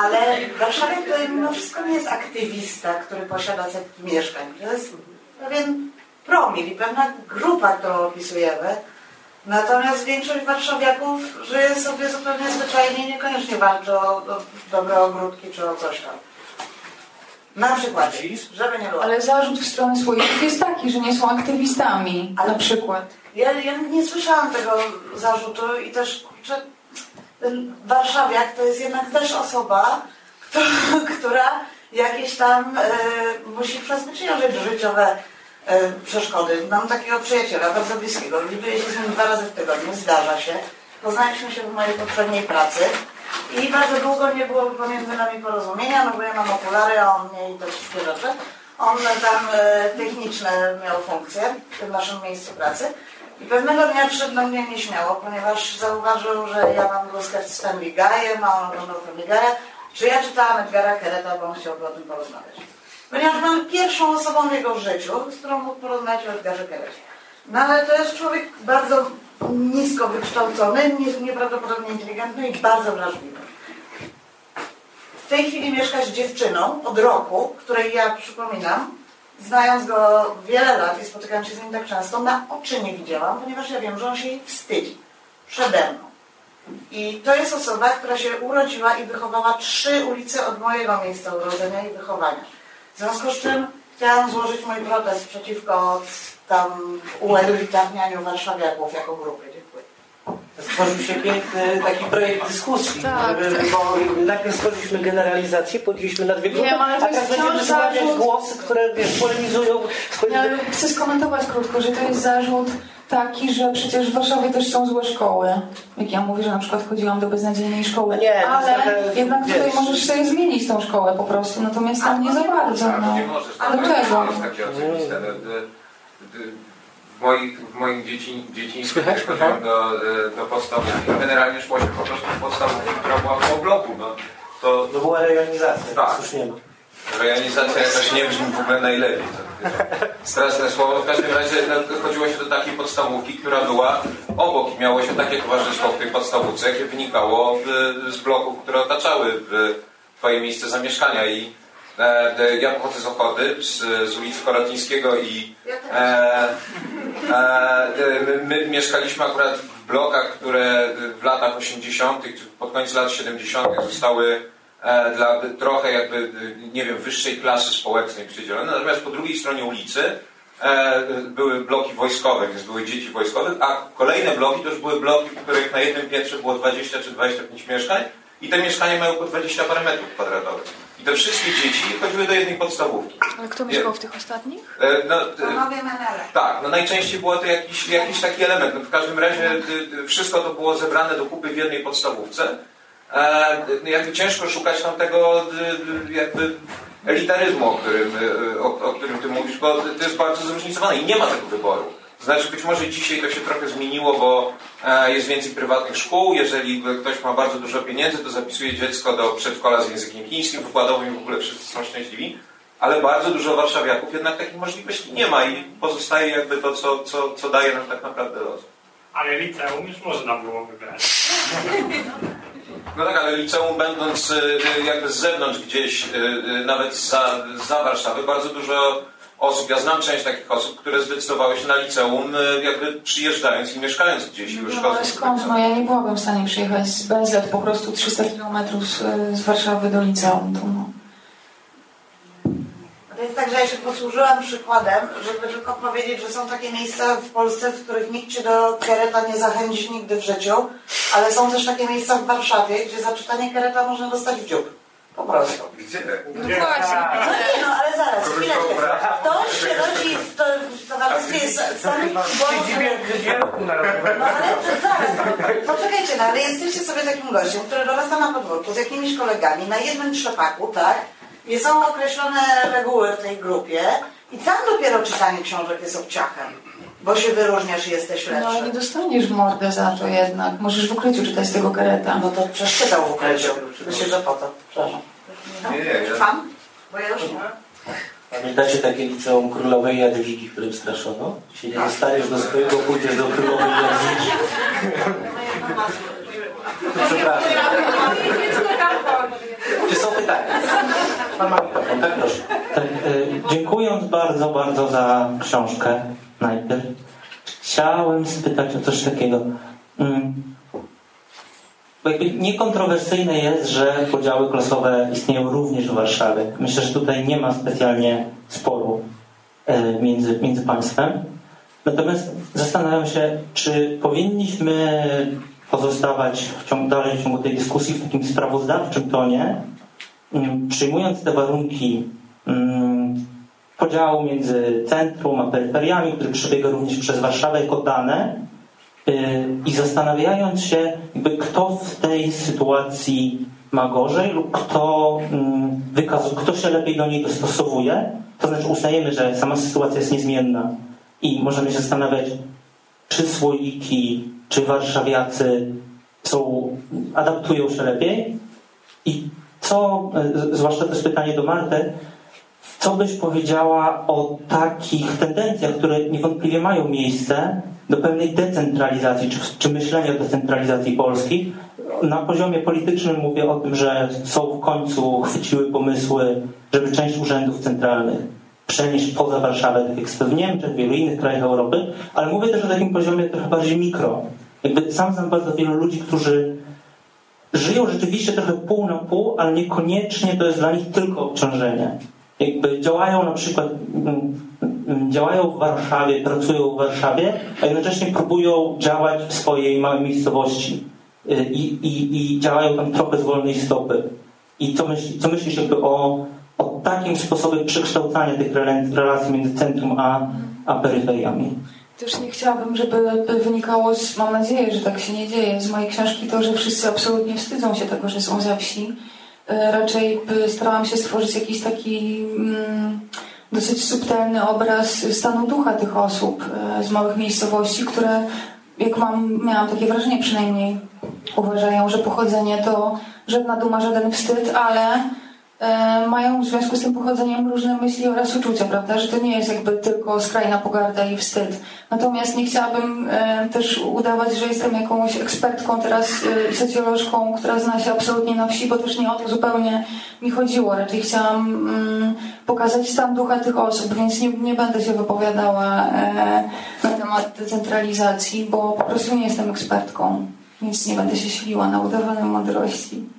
Ale warszawiak to mimo wszystko nie jest aktywista, który posiada setki mieszkań. To jest pewien promil i pewna grupa, którą opisujemy. Natomiast większość warszawiaków żyje sobie zupełnie zwyczajnie niekoniecznie walczy o dobre ogródki czy o coś tam. Na przykład, żeby nie było. Ale zarzut w stronę swoich jest taki, że nie są aktywistami, Ale na przykład. Ja, ja nie słyszałam tego zarzutu i też ten warszawiak to jest jednak też osoba, [laughs] która jakieś tam e, musi przezwyciężyć życiowe e, przeszkody. Mam takiego przyjaciela, bardzo bliskiego. Widuję się z nim dwa razy w tygodniu, zdarza się. Poznaliśmy się w mojej poprzedniej pracy i bardzo długo nie było pomiędzy nami porozumienia, no bo ja mam okulary, a on nie i te wszystkie rzeczy. On tam e, techniczne miał funkcje w tym naszym miejscu pracy. I pewnego dnia przyszedł do mnie nieśmiało, ponieważ zauważył, że ja mam bluzkę z Family Guy'em, a on oglądał Guy'a. Czy ja czytałam Edgara Kereta, bo on chciałby o tym porozmawiać. Ponieważ mam pierwszą osobą w jego życiu, z którą mógł porozmawiać o Edgarze Kerecie. No ale to jest człowiek bardzo nisko wykształcony, nieprawdopodobnie inteligentny i bardzo wrażliwy. W tej chwili mieszka z dziewczyną od roku, której ja przypominam, znając go wiele lat i spotykając się z nim tak często, na oczy nie widziałam, ponieważ ja wiem, że on się jej wstydzi przede mną. I to jest osoba, która się urodziła i wychowała trzy ulice od mojego miejsca urodzenia i wychowania. W związku z czym chciałam złożyć mój protest przeciwko tam uelitarnianiu warszawiaków jako grupy. Dziękuję. Stworzył się piękny taki projekt dyskusji, Tak. żeby, bo najpierw stworzyliśmy generalizację, podjęliśmy na dwie grupy, Wiem, ale to a teraz jest będziemy zarzut. głosy, które wiesz, polemizują. Ja chcę skomentować krótko, że to jest zarzut taki, że przecież w Warszawie też są złe szkoły. Jak ja mówię, że na przykład chodziłam do beznadziejnej szkoły, nie, ale trochę, jednak tutaj wiesz. możesz sobie zmienić tą szkołę po prostu, natomiast tam nie za bardzo. No. nie dlaczego? W moim, w moim dzieci, dzieciństwie Słychać? chodziłem do, e, do podstawówki, generalnie szło się po prostu w podstawówki, która była po bloku. No, to To była rejonizacja, Tak. już nie ma. Rejonizacja jakoś nie brzmi w ogóle najlepiej. To, straszne słowo. W każdym razie no, chodziło się do takiej podstawówki, która była obok i miało się takie towarzystwo w tej podstawówce, jakie wynikało w, z bloków, które otaczały w, twoje miejsce zamieszkania. I e, e, ja pochodzę z Ochoty, z, z ulicy Koracińskiego i e, e, e, my, my mieszkaliśmy akurat w blokach, które w latach 80., czy pod koniec lat 70. zostały dla trochę jakby, nie wiem, wyższej klasy społecznej przydzielone. Natomiast po drugiej stronie ulicy były bloki wojskowe, więc były dzieci wojskowych, a kolejne bloki to już były bloki, w których na jednym piętrze było 20 czy 25 mieszkań i te mieszkania mają po 20 parę metrów kwadratowych. I te wszystkie dzieci chodziły do jednej podstawówki. Ale kto mieszkał w tych ostatnich? E, No, e, Panowie Menele. tak, no najczęściej było to jakiś, jakiś taki element. No w każdym razie y, wszystko to było zebrane do kupy w jednej podstawówce. E, y, jakby ciężko szukać tam tego jakby elitaryzmu, o którym, o, o którym ty mówisz, bo to jest bardzo zróżnicowane i nie ma tego wyboru. Znaczy być może dzisiaj to się trochę zmieniło, bo e, jest więcej prywatnych szkół. Jeżeli ktoś ma bardzo dużo pieniędzy, to zapisuje dziecko do przedszkola z językiem chińskim, wykładowym i w ogóle wszyscy są szczęśliwi ale bardzo dużo warszawiaków jednak takich możliwości nie ma i pozostaje jakby to, co, co, co daje nam tak naprawdę los. Ale liceum już można było wybrać. No tak, ale liceum będąc y, jakby z zewnątrz gdzieś, nawet za, za Warszawy, bardzo dużo osób, ja znam część takich osób, które zdecydowały się na liceum y, jakby przyjeżdżając i mieszkając gdzieś i już No ale skąd? No ja nie byłabym w stanie przyjechać z BZ po prostu 300 km z, z Warszawy do liceum. To no. To jest tak, że ja się posłużyłam przykładem, żeby tylko powiedzieć, że są takie miejsca w Polsce, w których nikt cię do kereta nie zachęci nigdy w życiu, ale są też takie miejsca w Warszawie, gdzie za czytanie kereta można dostać w dziób. Po prostu. Gdzie? No właśnie. No nie, no ale zaraz, chwileczkę. Ktoś się rodzi w, to, w towarzystwie z- samych Siedzibie bonusów. w Wielku Narodowym. No ale to zaraz, no, poczekajcie, no ale jesteście sobie takim gościem, który dorasta na podwórku z jakimiś kolegami na jednym trzepaku, tak? I są określone reguły w tej grupie i tam dopiero czytanie książek jest obciachem, bo się wyróżniasz i jesteś No ale nie lepszy. dostaniesz w mordę za to jednak. Możesz w ukryciu czytać tego kareta. No to przeczytał w ukryciu. Myślę, że po to. Przepraszam. Nie, nie, Trwam? Bo ja już nie. Pamiętacie takie liceum Królowej Jadwigi, którym straszono? Się nie dostaniesz do swojego, pójdziesz do Królowej Jadwigi. Przepraszam. Czy są pytania? Pan ma mikrofon, tak proszę. Tak, e, dziękując bardzo, bardzo za książkę najpierw, chciałem spytać o coś takiego. Mm, bo jakby niekontrowersyjne jest, że podziały klasowe istnieją również w Warszawie. Myślę, że tutaj nie ma specjalnie sporu e, między, między państwem. Natomiast zastanawiam się, czy powinniśmy pozostawać w ciągu, dalej w ciągu tej dyskusji w takim sprawozdawczym tonie, mm, przyjmując te warunki mm, podziału między centrum a peryferiami, który przebiega również przez Warszawę jako dane yy, i zastanawiając się, kto w tej sytuacji ma gorzej lub kto, mm, wykazu, kto się lepiej do niej dostosowuje. To znaczy uznajemy, że sama sytuacja jest niezmienna i możemy się zastanawiać, czy słoiki, czy warszawiacy są, adaptują się lepiej i co, e, zwłaszcza to jest pytanie do Marty, co byś powiedziała o takich tendencjach, które niewątpliwie mają miejsce do pewnej decentralizacji, czy, czy myślenia o decentralizacji Polski? Na poziomie politycznym mówię o tym, że są w końcu chwyciły pomysły, żeby część urzędów centralnych przenieść poza Warszawę, tak jak w Niemczech, w wielu innych krajach Europy, ale mówię też o takim poziomie trochę bardziej mikro. Jakby sam znam bardzo wielu ludzi, którzy żyją rzeczywiście trochę pół na pół, ale niekoniecznie to jest dla nich tylko obciążenie. Jakby działają na przykład, mm, mm, działają w Warszawie, pracują w Warszawie, a jednocześnie próbują działać w swojej małej miejscowości y, i, i, i działają tam trochę z wolnej stopy. I co, myśl, co myślisz jakby o, o takim sposobie przekształcania tych rela- relacji między centrum a, a peryferiami? Też nie chciałabym, żeby wynikało, z, mam nadzieję, że tak się nie dzieje, z mojej książki to, że wszyscy absolutnie wstydzą się tego, że są ze wsi. E, Raczej by starałam się stworzyć jakiś taki mm, dosyć subtelny obraz stanu ducha tych osób e, z małych miejscowości, które, jak mam, miałam takie wrażenie przynajmniej, uważają, że pochodzenie to żadna duma, żaden wstyd, ale e, mają w związku z tym pochodzeniem różne myśli oraz uczucia, prawda? Że to nie jest jakby tylko skrajna pogarda i wstyd. Natomiast nie chciałabym e, też udawać, że jestem jakąś ekspertką teraz e, socjolożką, która zna się absolutnie na wsi, bo też nie o to zupełnie mi chodziło. Raczej chciałam mm, pokazać stan ducha tych osób, więc nie, nie będę się wypowiadała e, na temat decentralizacji, bo po prostu nie jestem ekspertką. Więc nie będę się siliła na udawanie mądrości.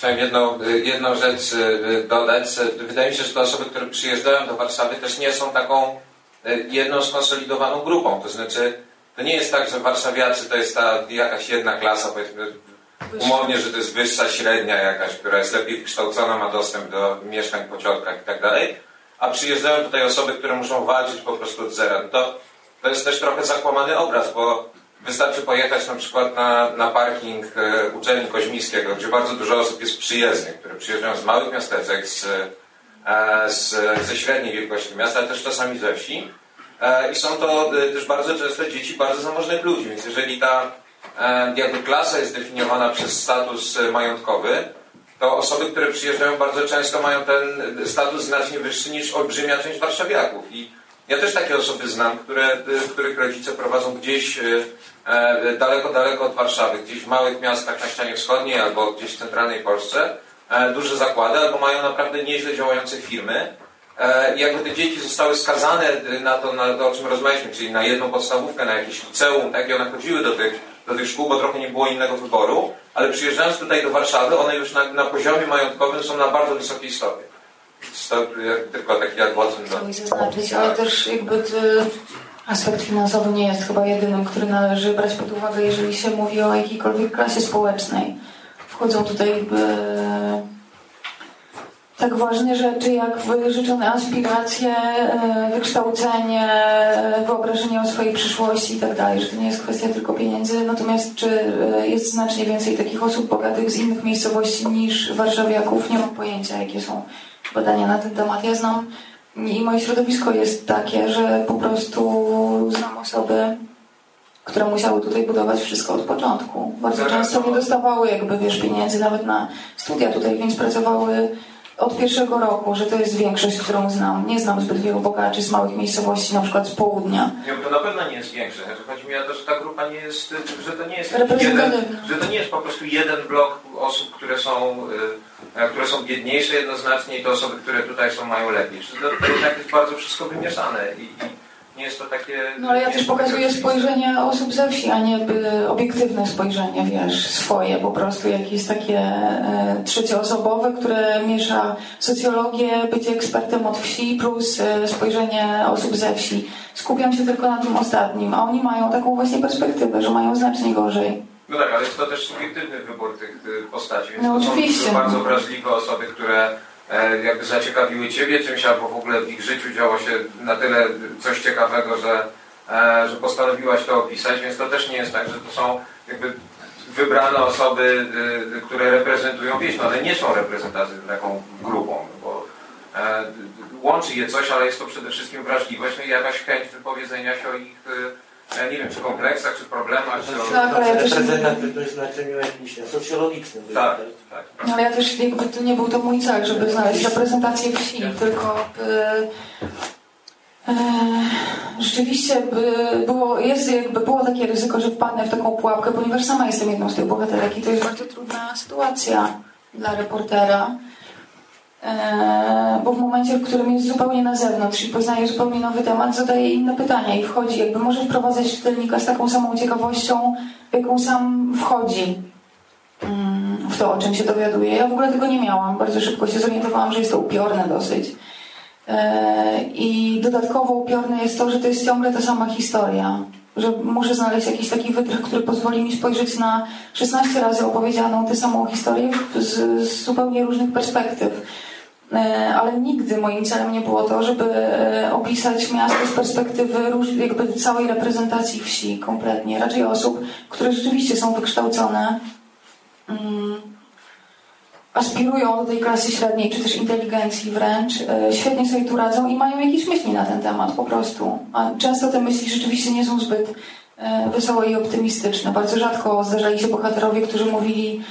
Chciałem jedną, jedną rzecz y, dodać. Wydaje mi się, że te osoby, które przyjeżdżają do Warszawy też nie są taką y, jedną skonsolidowaną grupą. To znaczy, to nie jest tak, że warszawiacy to jest ta jakaś jedna klasa, powiedzmy umownie, że to jest wyższa średnia jakaś, która jest lepiej wykształcona, ma dostęp do mieszkań po ciotkach i tak dalej, a przyjeżdżają tutaj osoby, które muszą walczyć po prostu od zera. To, to jest też trochę zakłamany obraz, bo Wystarczy pojechać na przykład na, na parking e, uczelni Koźmińskiego, gdzie bardzo dużo osób jest przyjezdnych, które przyjeżdżają z małych miasteczek, z, e, z, ze średniej wielkości miasta, ale też czasami ze wsi. E, I są to też bardzo często dzieci bardzo zamożnych ludzi, więc jeżeli ta jakby klasa jest definiowana przez status majątkowy, to osoby, które przyjeżdżają bardzo często mają ten status znacznie wyższy niż olbrzymia część warszawiaków. I ja też takie osoby znam, które, których rodzice prowadzą gdzieś e, daleko, daleko od Warszawy, gdzieś w małych miastach na ścianie wschodniej albo gdzieś w centralnej Polsce, e, duże zakłady albo mają naprawdę nieźle działające firmy. E, I jakby te dzieci zostały skazane na to, na to, o czym rozmawialiśmy, czyli na jedną podstawówkę, na jakieś liceum, tak, i one chodziły do tych, do tych szkół, bo trochę nie było innego wyboru, ale przyjeżdżając tutaj do Warszawy, one już na, na poziomie majątkowym są na bardzo wysokiej stopie. Tylko taki adwocem do... Chciałam zaznaczyć, ale też jakby aspekt finansowy nie jest chyba jedynym, który należy brać pod uwagę, jeżeli się mówi o jakiejkolwiek klasie społecznej. Wchodzą tutaj jakby tak ważne rzeczy jak wyżyczone aspiracje, e, wykształcenie, e, wyobrażenie o swojej przyszłości i tak że to nie jest kwestia tylko pieniędzy. Natomiast czy e, jest znacznie więcej takich osób bogatych z innych miejscowości niż warszawiaków? Nie mam pojęcia, jakie są badania na ten temat. Ja znam i moje środowisko jest takie, że po prostu znam osoby, które musiały tutaj budować wszystko od początku. Bardzo często nie dostawały jakby, wiesz, pieniędzy nawet na studia tutaj, więc pracowały od pierwszego roku, że to jest większość, którą znam. Nie znam zbyt wielu bogaczy z małych miejscowości, na przykład z południa. Nie, to na pewno nie jest większe. Znaczy, Chodzi mi o to, że ta grupa nie jest, że to nie jest jeden, że to nie jest po prostu jeden blok osób, które są, y, które są biedniejsze jednoznacznie i te osoby, które tutaj są mają lepiej. To, to jednak jest bardzo wszystko wymieszane i, i nie jest to takie... No ale ja też pokazuję spojrzenie osób ze wsi, a nie obiektywne spojrzenie, wiesz, swoje, po prostu jakieś takie e, trzecioosobowe, które miesza socjologię, bycie ekspertem od wsi plus e, spojrzenie osób ze wsi. Skupiam się tylko na tym ostatnim, a oni mają taką właśnie perspektywę, że mają znacznie gorzej. No tak, ale jest to też subiektywny wybór tych postaci, więc No to są oczywiście. bardzo wrażliwe osoby, które e, jakby zaciekawiły Ciebie czymś, albo w ogóle w ich życiu działo się na tyle coś ciekawego, że, e, że postanowiłaś to opisać, więc to też nie jest tak, że to są jakby wybrane osoby, y, które reprezentują wieś, no one nie są reprezentatywną taką grupą, bo e, łączy je coś, ale jest to przede wszystkim wrażliwość no i jakaś chęć wypowiedzenia się o ich, e, nie wiem, czy kompleksach, czy problemach, czy o... Tak, ale ja też- Reprezentatywność w znaczeniu jakimś socjologicznym. Tak, tak. No, ale ja też jakby to nie był to mój cel, żeby znaleźć reprezentację wsi, tylko e, e, rzeczywiście by było, jest jakby było takie ryzyko, że wpadnę w taką pułapkę, ponieważ sama jestem jedną z tych bohaterek i to jest bardzo trudna sytuacja dla reportera. E, bo w momencie, w którym jest zupełnie na zewnątrz i poznaje zupełnie nowy temat, zadaje inne pytania i wchodzi, jakby może wprowadzać czytelnika z taką samą ciekawością, jaką sam wchodzi mm, w to, o czym się dowiaduje. Ja w ogóle tego nie miałam. Bardzo szybko się zorientowałam, że jest to upiorne dosyć. E, I dodatkowo upiorne jest to, że to jest ciągle ta sama historia. Że muszę znaleźć jakiś taki wytrych, który pozwoli mi spojrzeć na 16 razy opowiedzianą tę samą historię z, z zupełnie różnych perspektyw. E, ale nigdy moim celem nie było to, żeby e, opisać miasto z perspektywy jakby całej reprezentacji wsi kompletnie. Raczej osób, które rzeczywiście są wykształcone, mm, aspirują do tej klasy średniej, czy też inteligencji wręcz, e, świetnie sobie tu radzą i mają jakieś myśli na ten temat po prostu. A często te myśli rzeczywiście nie są zbyt wesołe i optymistyczne. Bardzo rzadko zdarzali się bohaterowie, którzy mówili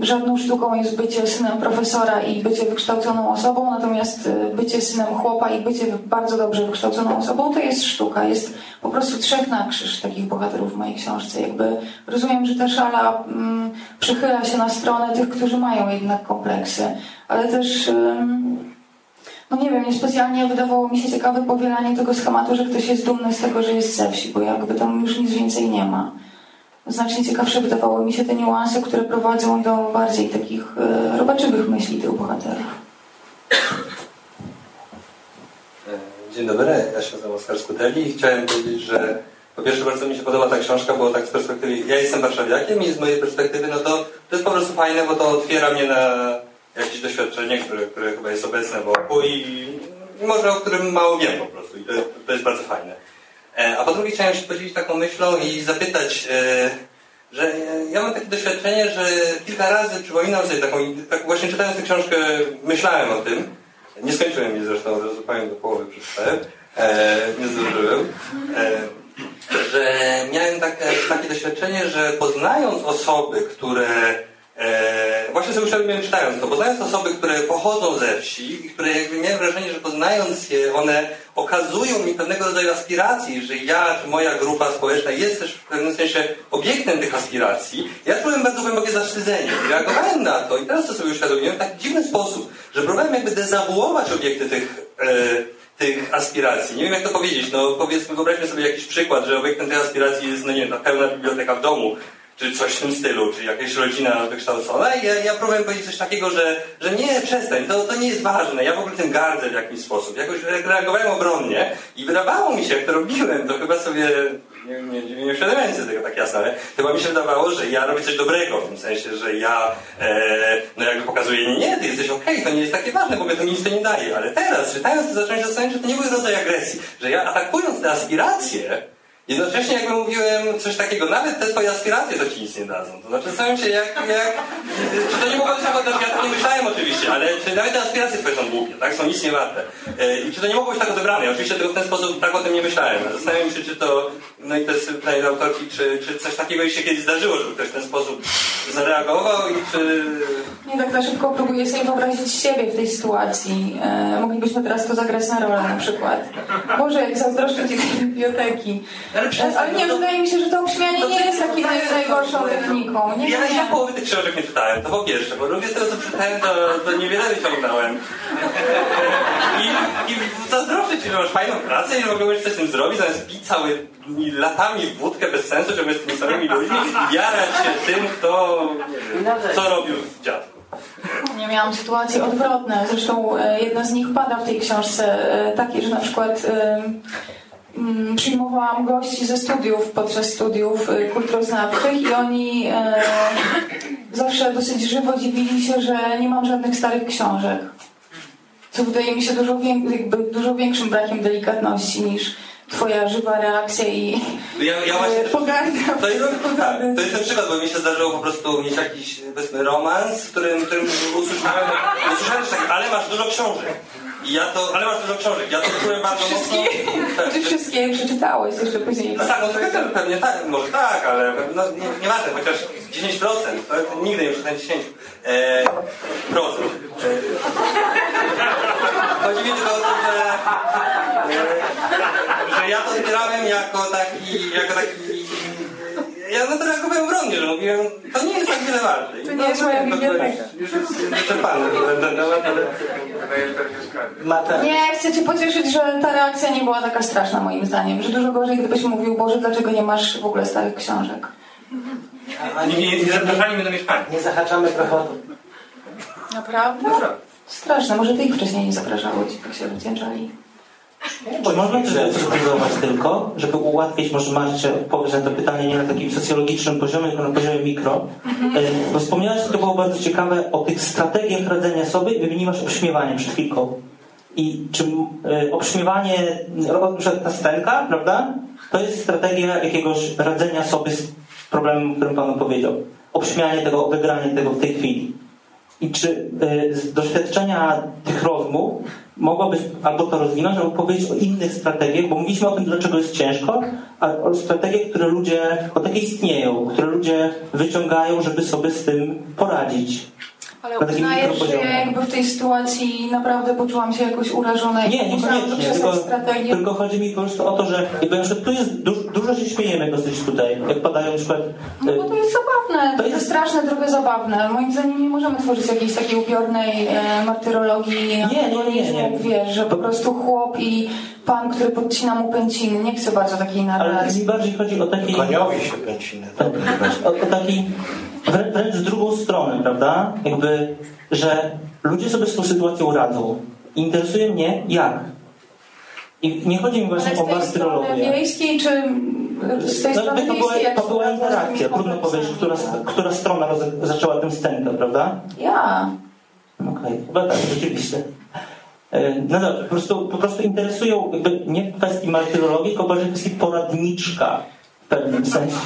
Żadną sztuką jest bycie synem profesora i bycie wykształconą osobą, natomiast y, bycie synem chłopa i bycie bardzo dobrze wykształconą osobą to jest sztuka. Jest po prostu trzech na krzyż takich bohaterów w mojej książce. Jakby rozumiem, że ta szala um, przychyla się na stronę tych, którzy mają jednak kompleksy, ale też um, no nie wiem, niespecjalnie wydawało mi się ciekawe powielanie tego schematu, że ktoś jest dumny z tego, że jest ze wsi, bo jakby tam już nic więcej nie ma znacznie ciekawsze wydawały mi się te niuanse, które prowadzą do bardziej takich e, robaczywych myśli tych bohaterów. E, dzień dobry, ja się nazywam Oskar Skutelli i chciałem powiedzieć, że po pierwsze bardzo mi się podoba ta książka, bo tak z perspektywy, ja jestem warszawiakiem i z mojej perspektywy, no to to jest po prostu fajne, bo to otwiera mnie na jakieś doświadczenie, które, które chyba jest obecne wokół i może o którym mało wiem po prostu i to, to jest bardzo fajne. E, a po drugie chciałem się podzielić taką myślą i zapytać, e, że ja mam takie doświadczenie, że kilka razy przypominam sobie taką, tak właśnie czytając tę książkę myślałem o tym. Nie skończyłem jej zresztą, od do połowy przeczytałem. E, nie zdążyłem. Że miałem takie, takie doświadczenie, że poznając osoby, które E, właśnie sobie uświadomiłem czytając to, poznając osoby, które pochodzą ze wsi i które jakby miałem wrażenie, że poznając je, one okazują mi pewnego rodzaju aspiracji, że ja, czy moja grupa społeczna jest też w pewnym sensie obiektem tych aspiracji. Ja czułem bardzo głębokie zawstydzenie. Reagowałem na to i teraz to sobie uświadomiłem w taki dziwny sposób, że próbowałem jakby dezawuować obiekty tych e, tych aspiracji. Nie wiem jak to powiedzieć, no powiedzmy, wyobraźmy sobie jakiś przykład, że obiektem tej aspiracji jest, no nie wiem, pełna biblioteka w domu, czy coś w tym stylu, czy jakaś rodzina wykształcona. I ja, ja próbowałem powiedzieć coś takiego, że, że nie, przestań, to, to nie jest ważne, ja w ogóle tym gardzę w jakiś sposób. Jakoś reagowałem obronnie i wydawało mi się, jak to robiłem, to chyba sobie, nie, nie, nie, nie uświadamiałem sobie tego tak jasno, ale chyba mi się wydawało, że ja robię coś dobrego, w tym sensie, że ja e, no jakby pokazuję, nie, nie, ty jesteś okej, okay, to nie jest takie ważne, bo mnie to nic to nie daje. Ale teraz, czytając to, zacząłem się zastanawiać, że to nie był rodzaj agresji, że ja atakując te aspiracje, Jednocześnie jakby mówiłem coś takiego, nawet te twoje aspiracje to ci nic nie dadzą. To znaczy zastanawiam się jak, jak czy to nie mogło być nawet, ja nie myślałem oczywiście, ale czy nawet te aspiracje twoje są głupie, tak? Są nic nie warte. E, I czy to nie mogło być tak odebrane? Oczywiście tego w ten sposób tak o tym nie myślałem. Zastanawiam się, czy to, no i to jest pytanie do autorki, czy, czy coś takiego się kiedyś zdarzyło, żeby ktoś w ten sposób zareagował i czy... Nie tak na szybko próbuję sobie wyobrazić siebie w tej sytuacji. E, moglibyśmy teraz to zagrać na rolę na przykład. Boże, jak zazdroszczę ci tej biblioteki. Ale, ale nie, no to, wydaje mi się, że to obśmianie nie jest takim najgorszą techniką. Nie ja, ja połowy tych książek nie czytałem, to po pierwsze. Po drugie, z tego co czytałem, to, to niewiele wyciągnąłem. I, i zazdroszczę ci, że masz fajną pracę i mogłeś coś z tym zrobić, zamiast pić cały latami wódkę bez sensu, żeby z tymi samymi ludźmi jarać się tym, kto co robił w dziadku. Nie miałam sytuacji odwrotne. Zresztą e, jedna z nich pada w tej książce, e, takie, że na przykład Mm, przyjmowałam gości ze studiów podczas studiów kulturoznawczych i oni e, zawsze dosyć żywo dziwili się, że nie mam żadnych starych książek. Co wydaje mi się dużo, jakby dużo większym brakiem delikatności niż twoja żywa reakcja i ja, ja właśnie, pogarda. To jest, tak, to jest ten przykład, bo mi się zdarzyło po prostu mieć jakiś powiedzmy romans, w którym, w którym usłyszałem, usłyszałem coś takiego, ale masz dużo książek. I ja to, ale masz dużo książek, ja to czułem bardzo wszystkie, mocno. [laughs] Ty wszystkie przeczytałeś jeszcze później. No tak, no to pewnie tak, może tak, ale no, nie, nieważne, chociaż 10%, to nigdy nie przeczytałem 10%. E, procent. E, chodzi mi tylko o to, że, e, że ja to odbierałem jako taki, jako taki ja na to reagowałem obronnie, że mówiłem, to nie jest tak wiele warte. To nie jest moja biblioteka. Już jest wyczerpany ten temat, ale... Nie, chcę cię pocieszyć, że ta reakcja nie była taka straszna moim zdaniem, że dużo gorzej, gdybyś mówił, Boże, dlaczego nie masz w ogóle starych książek. Nie, nie, nie zapraszali mnie do mieszkania. Nie zahaczamy o to. Naprawdę? Straszne, może ty ich wcześniej nie zapraszało, ci tak się rozdzięczali. Czy można też sprecyzować tylko, żeby ułatwić, może Marcie odpowiedź na to pytanie nie na takim socjologicznym poziomie, tylko na poziomie mikro. E, Bo wspomniałaś, to było bardzo ciekawe, o tych strategiach radzenia sobie i wymieniłaś obśmiewanie przed chwilką. I czy e, obśmiewanie, na przykład ta scenka, prawda? To jest strategia jakiegoś radzenia sobie z problemem, o którym Pan powiedział. Obśmianie tego, wygranie tego w tej chwili. I czy y, z doświadczenia tych rozmów mogłabyś albo to rozwinąć, albo powiedzieć o innych strategiach, bo mówiliśmy o tym, dlaczego jest ciężko, a o strategiach, które ludzie, o takie istnieją, które ludzie wyciągają, żeby sobie z tym poradzić. Ale takim uznajesz, że ja jakby w tej sytuacji naprawdę poczułam się jakoś urażona i Nie, niekoniecznie, tylko, strategię. tylko chodzi mi po prostu o to, że jakby na tu jest, du, dużo się śmiejemy dosyć tutaj, jak padają na przykład... No y, bo to jest zabawne, To to jest- jest straszne, trochę zabawne. Moim zdaniem nie możemy tworzyć jakiejś takiej upiornej e, martyrologii nie, nie, antagonizmu, nie. wiesz, że po prostu chłop i pan, który podcina mu pęciny. Nie chcę bardzo takiej Ale narracji. mi bardziej chodzi o taki... Koniowi się pęciny. o, o taki wrę- wręcz w drugą stronę, prawda? Jakby, że ludzie sobie z tą sytuacją radzą. Interesuje mnie jak. I nie chodzi mi właśnie o martyrologię. wiejskiej, czy z tej No, strony to, była, to była interakcja, trudno powiedzieć, która, która strona roz, zaczęła tę scenkę, prawda? Ja. Okej, chyba tak, rzeczywiście. E, No dobrze, po prostu, po prostu interesują jakby nie w kwestii martyrologii, tylko bardziej w kwestii poradniczka pewnym sensie.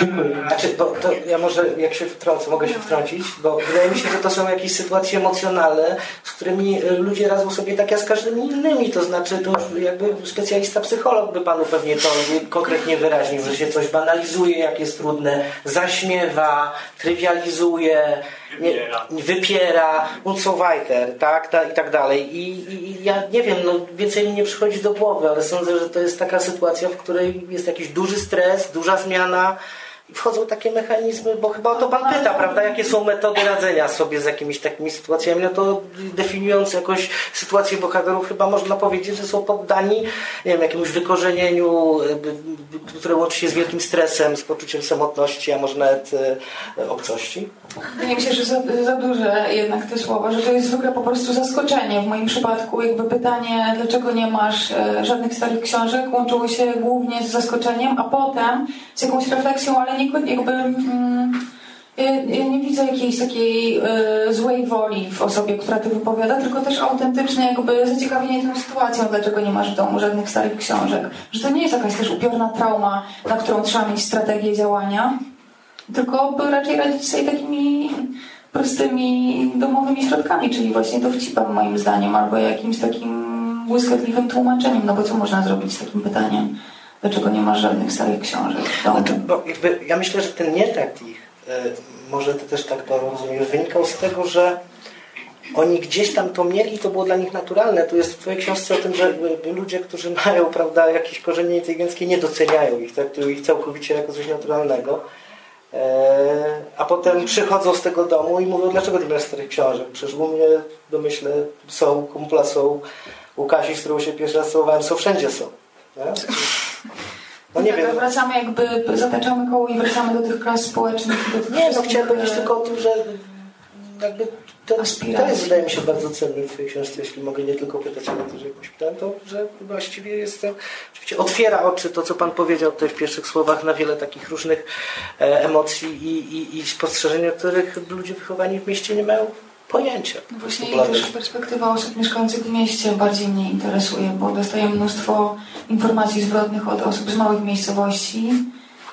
Dziękuję. Znaczy, bo to ja może, jak się wtrącę, mogę się wtrącić, bo wydaje mi się, że to są jakieś sytuacje emocjonalne, z którymi e, ludzie radzą sobie tak jak z każdymi innymi, to znaczy to jakby specjalista psycholog by panu pewnie to konkretnie wyraźnił, że się coś banalizuje, jak jest trudne, zaśmiewa, trywializuje, nie, wypiera, und so weiter, tak, ta, i tak dalej. I, i, I ja nie wiem, no więcej mi nie przychodzi do głowy, ale sądzę, że to jest taka sytuacja, w której jest jakiś duży stres, duża zmiana wchodzą takie mechanizmy, bo chyba o to pan pyta, prawda, jakie są metody radzenia sobie z jakimiś takimi sytuacjami, no to definiując jakoś sytuację bohaterów chyba można powiedzieć, że są poddani, nie wiem, jakiemuś wykorzenieniu, które łączy się z wielkim stresem, z poczuciem samotności, a może nawet y, obcości. Wydaje mi się, że za, za duże jednak te słowa, że to jest zwykle po prostu zaskoczenie. W moim przypadku jakby pytanie, dlaczego nie masz e, żadnych starych książek, łączyło się głównie z zaskoczeniem, a potem z jakąś refleksją, ale nie jakby... Mm, ja, nie widzę jakiejś takiej e, złej woli w osobie, która to wypowiada, tylko też autentyczne jakby zaciekawienie tą sytuacją, dlaczego nie masz w domu żadnych starych książek. Że to nie jest jakaś też upiorna trauma, na którą trzeba mieć strategię działania, tylko raczej radzić sobie takimi prostymi domowymi środkami, czyli właśnie dowcipem moim zdaniem, albo jakimś takim błyskotliwym tłumaczeniem, no bo co można zrobić z takim pytaniem, dlaczego nie masz żadnych starych książek w domu? Znaczy, bo jakby, ja myślę, że ten nietakt ich, y, może ty też tak to rozumiesz, wynikał z tego, że oni gdzieś tam to mieli i to było dla nich naturalne. Tu jest w twojej książce o tym, że ludzie, którzy mają prawda, jakieś korzenie inteligenckie, nie doceniają ich, traktują ich całkowicie jako coś naturalnego. E, A potem przychodzą z tego domu i mówią, dlaczego nie masz starych książek? Przecież u mnie, domyślę, są, kumpla są, u Kasi, z którą się pierwszy raz całowałem, są, wszędzie są. Nie? [laughs] No nie wiem. Wracamy jakby, zataczamy koło i wracamy do tych klas społecznych. Do tych Nie, no chciałem powiedzieć tylko o tym, że jakby to, to jest, wydaje mi się, bardzo cenne w Twojej książce, jeśli mogę nie tylko pytać, ale też jakąś pytałem, to że właściwie jest to, oczywiście otwiera oczy to, co Pan powiedział tutaj w pierwszych słowach na wiele takich różnych e, emocji i, i, i spostrzeżeń, których ludzie wychowani w mieście nie mają pojęcia. No właśnie i też perspektywa osób mieszkających w mieście bardziej mnie interesuje, bo dostaję mnóstwo informacji zwrotnych od osób z małych miejscowości,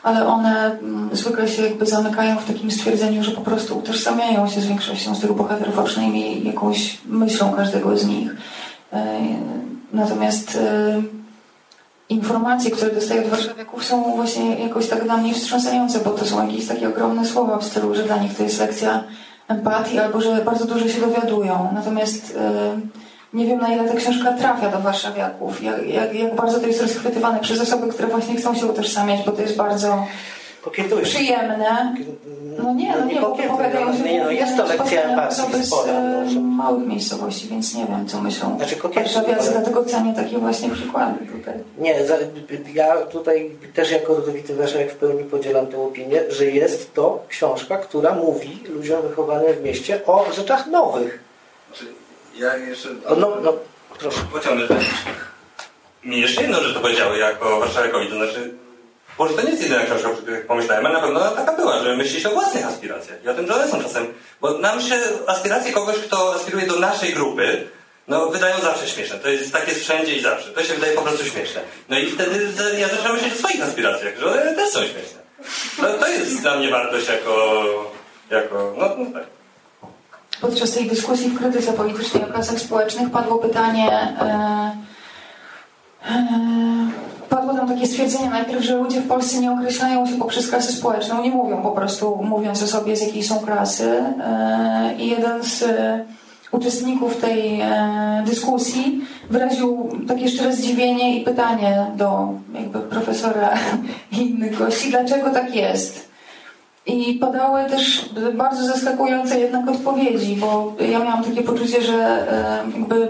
ale one mm, zwykle się jakby zamykają w takim stwierdzeniu, że po prostu utożsamiają się z większością z tych bohaterów, a przynajmniej jakąś myślą każdego z nich. E, Natomiast e, informacje, które dostaję od warszawiaków są właśnie jakoś tak dla mnie wstrząsające, bo to są jakieś takie ogromne słowa w stylu, że dla nich to jest lekcja empatii albo że bardzo dużo się dowiadują. Natomiast e, nie wiem na ile ta książka trafia do warszawiaków, jak, jak, jak bardzo to jest rozchwytywane przez osoby, które właśnie chcą się utożsamiać, bo to jest bardzo Przyjemne. No nie, no nie, opowiadają, no, że nie, no, jest to lekcja empatii z spora, e, no. małych miejscowości, więc nie wiem, co myślą Znaczy, warszawiacy, dlatego cenię takie właśnie przykłady tutaj. Nie, ja tutaj też jako rodowity Warszawiak w pełni podzielam tę opinię, że jest to książka, która mówi ludziom wychowanym w mieście o rzeczach nowych. Znaczy, ja jeszcze... No, no, proszę. Pociągnę. Mi jeszcze jedną rzecz to powiedziały jako warszawiakowi, to znaczy może to nie jest jedyna książka, o której pomyślałem, ale na pewno taka była, że myśli się o własnych aspiracjach. I o tym, że one są czasem... Bo nam się aspiracje kogoś, kto aspiruje do naszej grupy, no wydają zawsze śmieszne. To jest tak jest wszędzie i zawsze. To się wydaje po prostu śmieszne. No i wtedy ja zaczynam myśleć o swoich aspiracjach, że one też są śmieszne. No, to jest dla mnie wartość jako... jako no, no tak. Podczas tej dyskusji w krytyce politycznej o klasach społecznych padło pytanie, e, e, padło tam takie stwierdzenie najpierw, że ludzie w Polsce nie określają się poprzez klasę społeczną, nie mówią po prostu, mówiąc o sobie z jakiej są klasy. E, I jeden z e, uczestników tej e, dyskusji wyraził takie szczere zdziwienie i pytanie do jakby profesora [laughs] i innych gości, dlaczego tak jest. I padały też bardzo zaskakujące jednak odpowiedzi, bo ja miałam takie poczucie, że jakby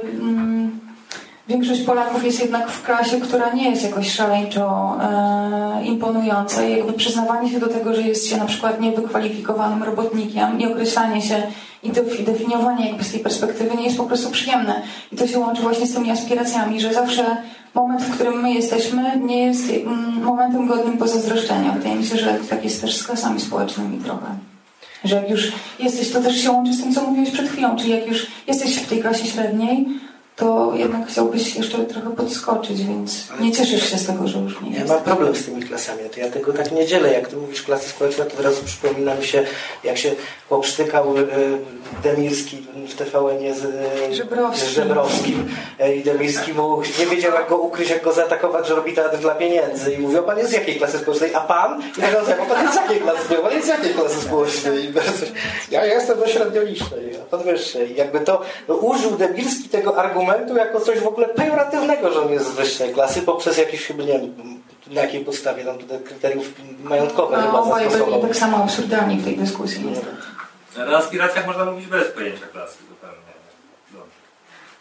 większość Polaków jest jednak w klasie, która nie jest jakoś szaleńczo e, imponująca i jakby przyznawanie się do tego, że jest się na przykład niewykwalifikowanym robotnikiem i określanie się i defi- definiowanie jakby z tej perspektywy nie jest po prostu przyjemne. I to się łączy właśnie z tymi aspiracjami, że zawsze moment, w którym my jesteśmy, nie jest mm, momentem godnym pozazdroszczenia. Wydaje mi się, że tak jest też z klasami społecznymi trochę. Że jak już jesteś, to też się łączy z tym, co mówiłeś przed chwilą, czyli jak już jesteś w tej klasie średniej, to jednak chciałbyś jeszcze trochę podskoczyć, więc nie cieszysz się z tego, że już nie Ja mam problem z tymi klasami, to ja tego tak nie dzielę. Jak ty mówisz klasy społeczne, to od razu przypomina mi się, jak się poprztykał e, Demirski w TVN z e, Żebrowski. z Żebrowskim e, i Demirski mu nie wiedział jak go ukryć, jak go zaatakować, że robi teatr dla pieniędzy i mówił, pan jest z jakiej klasy społecznej, a pan? I tak powiedział, a pan jest z jakiej klasy społecznej, pan jest z jakiej klasy społecznej? Bardzo- ja jestem do średniolicznej, a pan wyższej. Jakby to no, użył Demirski tego argumentu jako coś w ogóle pejoratywnego, że on jest z wyższej klasy, poprzez jakieś chyba, nie wiem, na jakiej podstawie tam te kryteriów majątkowe No, chyba obaj byli tak samo absurdalni w tej dyskusji. Ale o aspiracjach można mówić bez pojęcia klasy zupełnie.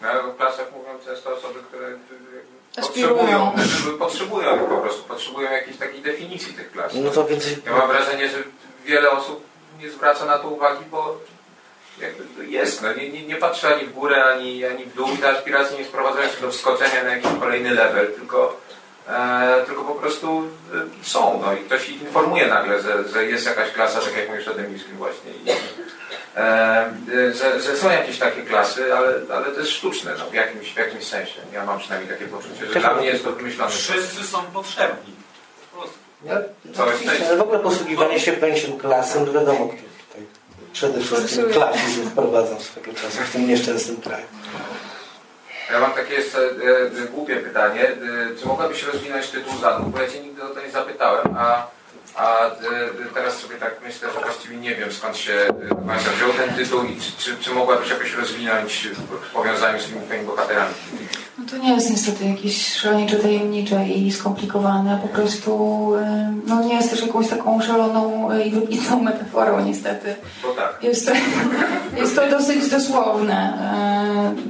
No, ale w klasach mówią często osoby, które Aspirują. potrzebują, potrzebują po prostu, potrzebują jakiejś takiej definicji tych klas. No to więc Ja mam wrażenie, że wiele osób nie zwraca na to uwagi, bo jakby jest, no, nie, nie, nie patrzy ani w górę, ani, ani w dół i te aspiracje nie sprowadzają się do wskoczenia na jakiś kolejny level, tylko, e, tylko po prostu e, są. No, I ktoś ich informuje nagle, że, że jest jakaś klasa, tak jak mówisz o Demiskim właśnie. I, e, e, że, że są jakieś takie klasy, ale, ale to jest sztuczne no, w, jakimś, w jakimś sensie. Ja mam przynajmniej takie poczucie, że dla mnie jest to wymyślone. Wszyscy są potrzebni. Po prostu. Ale w ogóle posługiwanie się pojęciem klasem, to wiadomo, przede wszystkim klasizm wprowadzał swego czasu w tym nieszczęsnym kraju. Ja mam takie jeszcze e, e, głupie pytanie. E, czy mogłabyś rozwinąć tytuł zadług? Bo ja Cię nigdy o to nie zapytałem, a, a e, teraz sobie tak myślę, że właściwie nie wiem skąd się e, Macia wziął ten tytuł i czy, czy, czy mogłabyś jakoś rozwinąć w powiązaniu z tymi Twoimi bohaterami? No to nie jest niestety jakieś szaleńcze tajemnicze i skomplikowane. Po prostu e, no nie jest też jakąś taką szaloną i wybitną metaforą niestety. Bo. Jest to, jest to dosyć dosłowne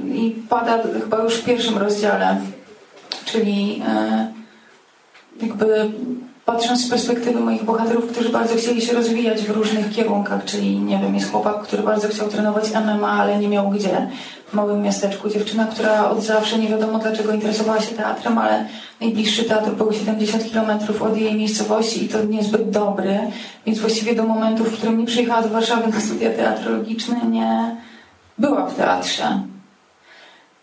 e, i pada chyba już w pierwszym rozdziale, czyli e, jakby patrząc z perspektywy moich bohaterów, którzy bardzo chcieli się rozwijać w różnych kierunkach, czyli nie wiem, jest chłopak, który bardzo chciał trenować MMA, ale nie miał gdzie w małym miasteczku. Dziewczyna, która od zawsze nie wiadomo dlaczego interesowała się teatrem, ale najbliższy teatr był 70 km od jej miejscowości i to niezbyt dobry, więc właściwie do momentu, w którym nie przyjechała do Warszawy na studia teatrologiczne, nie była w teatrze.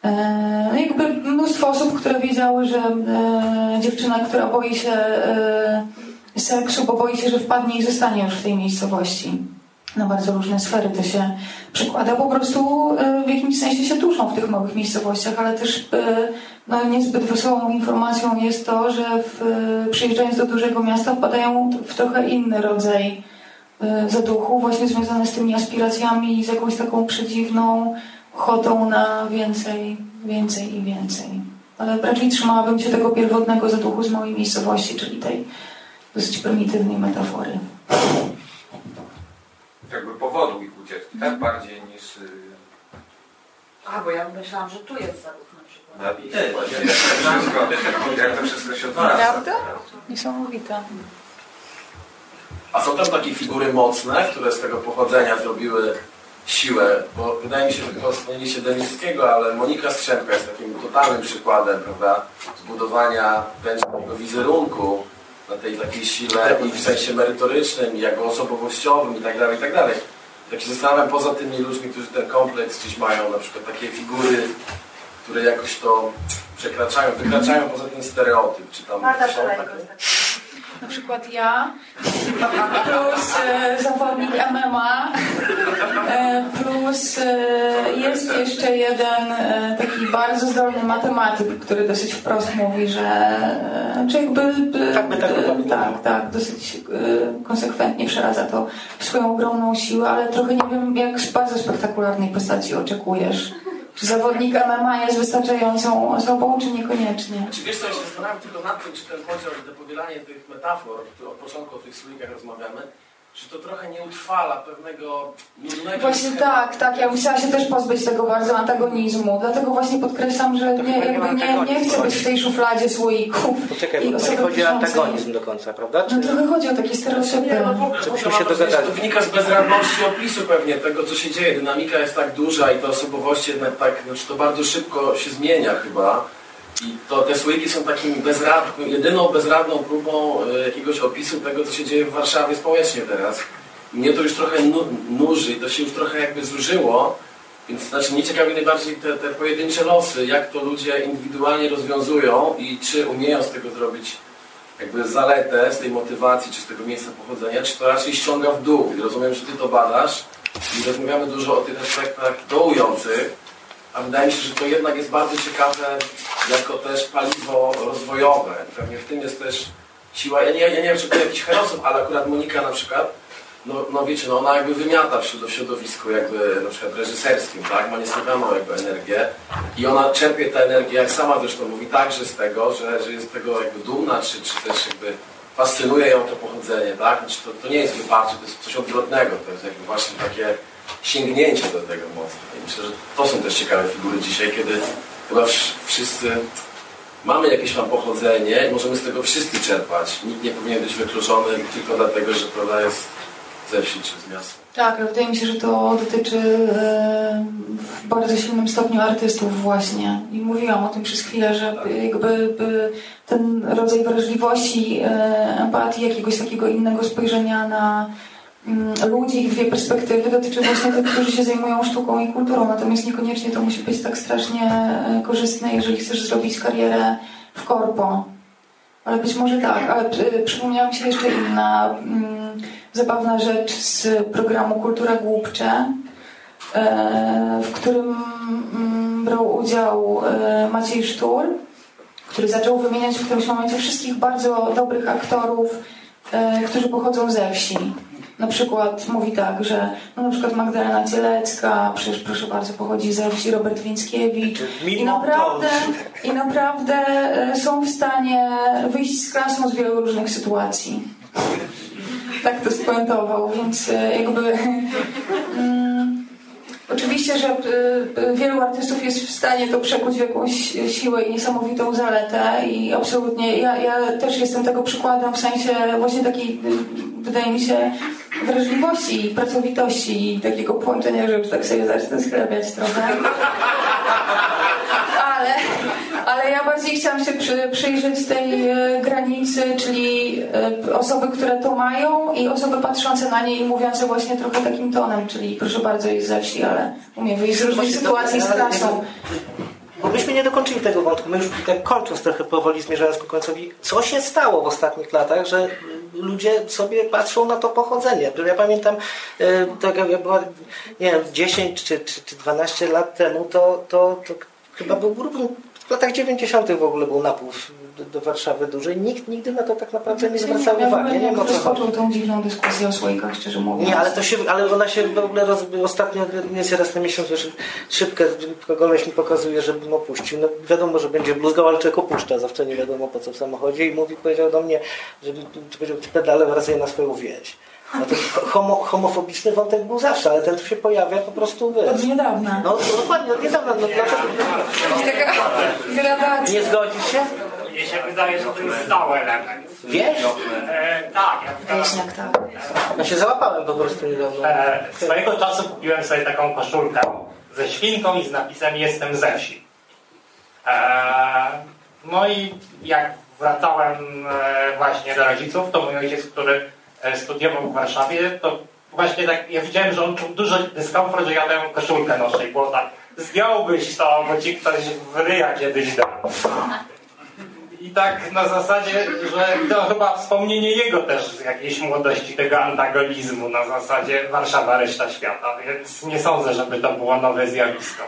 E, no jakby mnóstwo osób, które wiedziały, że e, dziewczyna, która boi się e, seksu, bo boi się, że wpadnie i zostanie już w tej miejscowości. Na bardzo różne sfery to się przekłada. Po prostu w jakimś sensie się duszą w tych małych miejscowościach, ale też no, niezbyt wesołą informacją jest to, że w, przyjeżdżając do dużego miasta wpadają w trochę inny rodzaj zaduchu, właśnie związany z tymi aspiracjami i z jakąś taką przedziwną ochotą na więcej, więcej i więcej. Ale raczej trzymałabym się tego pierwotnego zaduchu z mojej miejscowości, czyli tej dosyć prymitywnej metafory. Jakby powodu ich ucieczki, tak? Bardziej niż... y, A, bo ja myślałam, że tu jest zaruch na przykład. Na to wszystko, jak to wszystko się odwraca. Prawda? Niesamowite. A są tam takie figury mocne, które z tego pochodzenia zrobiły siłę, bo wydaje mi się, że tylko wspomnieliście Deniskiego, ale Monika Strzemka jest takim totalnym przykładem, prawda, zbudowania takiego wizerunku na tej takiej sile i w sensie merytorycznym, i jakby osobowościowym i tak dalej, i tak dalej. Tak się zastanawiam, poza tymi ludźmi, którzy ten kompleks gdzieś mają, na przykład takie figury, które jakoś to przekraczają, wykraczają poza ten stereotyp, czy tam Marta. Na przykład ja, plus e, zawodnik MMA, e, plus e, jest jeszcze jeden e, taki bardzo zdolny matematyk, który dosyć wprost mówi, że e, czy jakby e, Tak by tak e, tak, tak, dosyć e, konsekwentnie przeradza to w swoją ogromną siłę, ale trochę nie wiem, jak z bardzo spektakularnej postaci oczekujesz. Czy zawodnik MMA jest wystarczającą osobą, czy niekoniecznie? Czy wiesz co, ja się zastanawiam tylko nad tym, czy ten podział i to powielanie tych metafor, które od początku o tych słoikach rozmawiamy, czy to trochę nie utrwala pewnego. Właśnie tak, tak. Ja chciała się też pozbyć tego bardzo antagonizmu. Dlatego właśnie podkreślam, że nie, jakby nie, nie chcę być w tej szufladzie słoików. Poczekaj, i bo to nie chodzi o antagonizm do końca, prawda? Czy... No trochę chodzi o takie stereotypy. Nie, no w ogóle, Żebyśmy się dogadali. To wynika z bezradności opisu pewnie tego, co się dzieje. Dynamika jest tak duża i te osobowości jednak tak, znaczy to bardzo szybko się zmienia chyba. I to te słoiki są takim bezradnym, jedyną bezradną próbą e, jakiegoś opisu tego, co się dzieje w Warszawie społecznie teraz. Mnie to już trochę nu nuży to się już trochę jakby zużyło. Więc znaczy mnie ciekawi najbardziej te, te pojedyncze losy, jak to ludzie indywidualnie rozwiązują i czy umieją z tego zrobić jakby zaletę z tej motywacji, czy z tego miejsca pochodzenia, czy to raczej ściąga w dół. I rozumiem, że Ty to badasz i rozmawiamy dużo o tych aspektach dołujących, a wydaje mi się, że to jednak jest bardzo ciekawe jako też paliwo rozwojowe. Pewnie w tym jest też siła. Ja nie, ja nie wiem, czy to jakiś herosów, ale akurat Monika na przykład, no, no wiecie, no ona jakby wymiata w środ- w środowisku jakby na przykład reżyserskim, tak? Ma niesłychaną jakby energię i ona czerpie tę energię, jak sama zresztą mówi, także z tego, że, że jest tego jakby dumna, czy, czy też jakby fascynuje ją to pochodzenie, tak? Znaczy to, to nie jest wyparcie, to jest coś odwrotnego, to jest jakby właśnie takie sięgnięcie do tego mocno. I myślę, że to są też ciekawe figury dzisiaj, kiedy chyba wsz- wszyscy mamy jakieś tam pochodzenie i możemy z tego wszyscy czerpać. Nikt nie powinien być wykluczony tylko dlatego, że prawda jest ze wsi czy z miasta. Tak, ale wydaje mi się, że to dotyczy e, w bardzo silnym stopniu artystów właśnie. I mówiłam o tym przez chwilę, że jakby by ten rodzaj wrażliwości, e, empatii, jakiegoś takiego innego spojrzenia na ludzi, ich dwie perspektywy dotyczy właśnie tych, którzy się zajmują sztuką i kulturą. Natomiast niekoniecznie to musi być tak strasznie e, korzystne, jeżeli chcesz zrobić karierę w korpo. Ale być może tak, ale y, przypomniała mi się jeszcze inna mm, zabawna rzecz z programu Kultura Głupcze, e, w którym mm, brał udział e, Maciej Sztur, który zaczął wymieniać w którymś momencie wszystkich bardzo dobrych aktorów, e, którzy pochodzą ze wsi. Na przykład mówi tak, że no na przykład Magdalena Cielecka, przecież proszę bardzo, pochodzi ze wsi, Robert Więckiewicz. I Mimo naprawdę, to- I naprawdę e, są w stanie wyjść z klasą z wielu różnych sytuacji. Tak to spuentował, więc e, jakby... [laughs] mm, Oczywiście, że e, wielu artystów jest w stanie to przekuć w jakąś siłę i niesamowitą zaletę i absolutnie ja, ja też jestem tego przykładem w sensie właśnie takiej, y, wydaje mi się, wrażliwości i pracowitości i takiego połączenia, że już tak sobie zacznę schlebiać trochę. Bardziej chciałam się przy, przyjrzeć tej e, granicy, czyli e, osoby, które to mają i osoby patrzące na nie i mówiące właśnie trochę takim tonem, czyli proszę bardzo jest ze wsi, ale umie wyjść z różnych sytuacji z klasą. Bo myśmy nie dokończyli tego wątku. My już tak kończąc trochę powoli, zmierzając ku końcowi. Co się stało w ostatnich latach, że ludzie sobie patrzą na to pochodzenie? Ja pamiętam, e, tak jak była, nie wiem, 10 czy, czy, czy 12 lat temu, to, to, to chyba był równy, w latach 90. w ogóle był napływ do, do Warszawy dłużej. Nikt nigdy na to tak naprawdę nie Ja zwracał ja uwagi. Nie nie wiem rozpoczął tą dziwną dyskusję o słoikach, szczerze mówiąc. Nie, ale to się, ale ona się w ogóle roz, ostatnio, nie jest raz na miesiąc, wiesz, szybkę kogoś mi pokazuje, żebym opuścił. No wiadomo, że będzie bluzgał, ale człowiek opuszcza, zawsze nie wiadomo po co w samochodzie i mówi, powiedział do mnie, że powiedział, pedale wracaj na swoją wieś. No to homo, homofobiczny wątek był zawsze, ale ten tu się pojawia po prostu, wiesz. Od niedawna. No dokładnie, od niedawna, no dlaczego? Taka. Nie zgodzisz się? Mnie się wydaje, że to jest stały element. Wiesz? E, tak, ja Wieśniak, tak. Ja się załapałem po prostu niedawno. e, swojego czasu kupiłem sobie taką koszulkę ze świnką i z napisem Jestem ze wsi. E, no i jak wracałem e, właśnie do rodziców, to mój ojciec, który studiował w Warszawie, to właśnie tak, ja widziałem, że on czuł dużo dyskomfort, że ja tę koszulkę noszę i było tak, zdjąłbyś to, bo ci ktoś w ryja kiedyś dał. I tak na zasadzie, że to chyba wspomnienie jego też z jakiejś młodości, tego antagonizmu na zasadzie Warszawa, reszta świata, więc nie sądzę, żeby to było nowe zjawisko.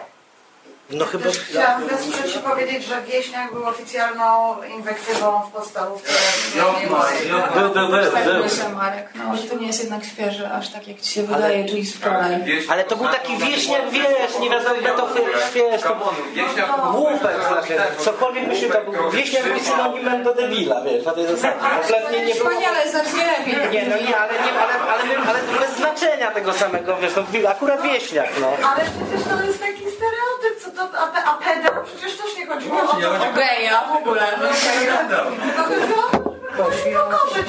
No chyba... Też chciałam wesprzeć się powiedzieć, że wieśniak był oficjalną inwektywą w podstawówce. Był, był, był, Tak był. myślę, Marek. No, że to nie jest jednak świeże, aż tak jak ci się wydaje, czyli wczoraj. Ale to był taki wieśniak, wiesz, nie wiadomo, to wiesz, to głupek, znaczy, cokolwiek się to był, wieśniak był synonimem do debila, wiesz, na tej zasadzie. Kompletnie nie było... Wspaniale, zaczniemy. Nie, no nie, ale nie, ale, ale, ale, ale bez znaczenia tego samego, wiesz, no, akurat wieśniak, no. Ale przecież to jest taki co to, a, pe- a pedał przecież też nie chodziło o to, O geja w ogóle. to chodziło żeby upokorzyć.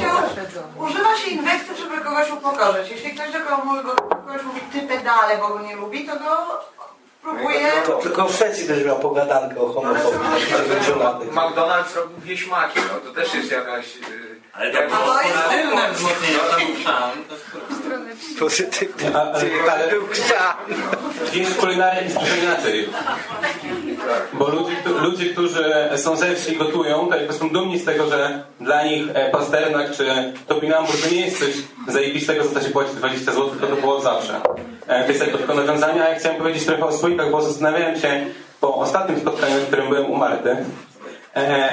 Używa się inwektyw, żeby kogoś upokorzyć. Jeśli ktoś do kogoś mówi ty pedale, bo go nie lubi, to go próbuje... Tylko, tylko w Szwecji też miał pogadankę o homofobii. McDonald's robił wieśmaki, no to też jest jakaś... Ale to było to jest- pozytywne wzmocnienie, tam chrzan. Pozytywnie. A, ale, Był chrzan. wieś kulinarna jest trochę inaczej. Bo ludzie, ludzie, którzy są ze wsi i gotują, to jakby są dumni z tego, że dla nich e, pasternak czy topinambur to nie jest coś zajebistego, za co się płaci 20 zł, tylko to było od zawsze. E, To jest jakby tylko nawiązanie, a ja chciałem powiedzieć trochę o słoikach, bo zastanawiałem się po ostatnim spotkaniu, w którym byłem u Marty, E,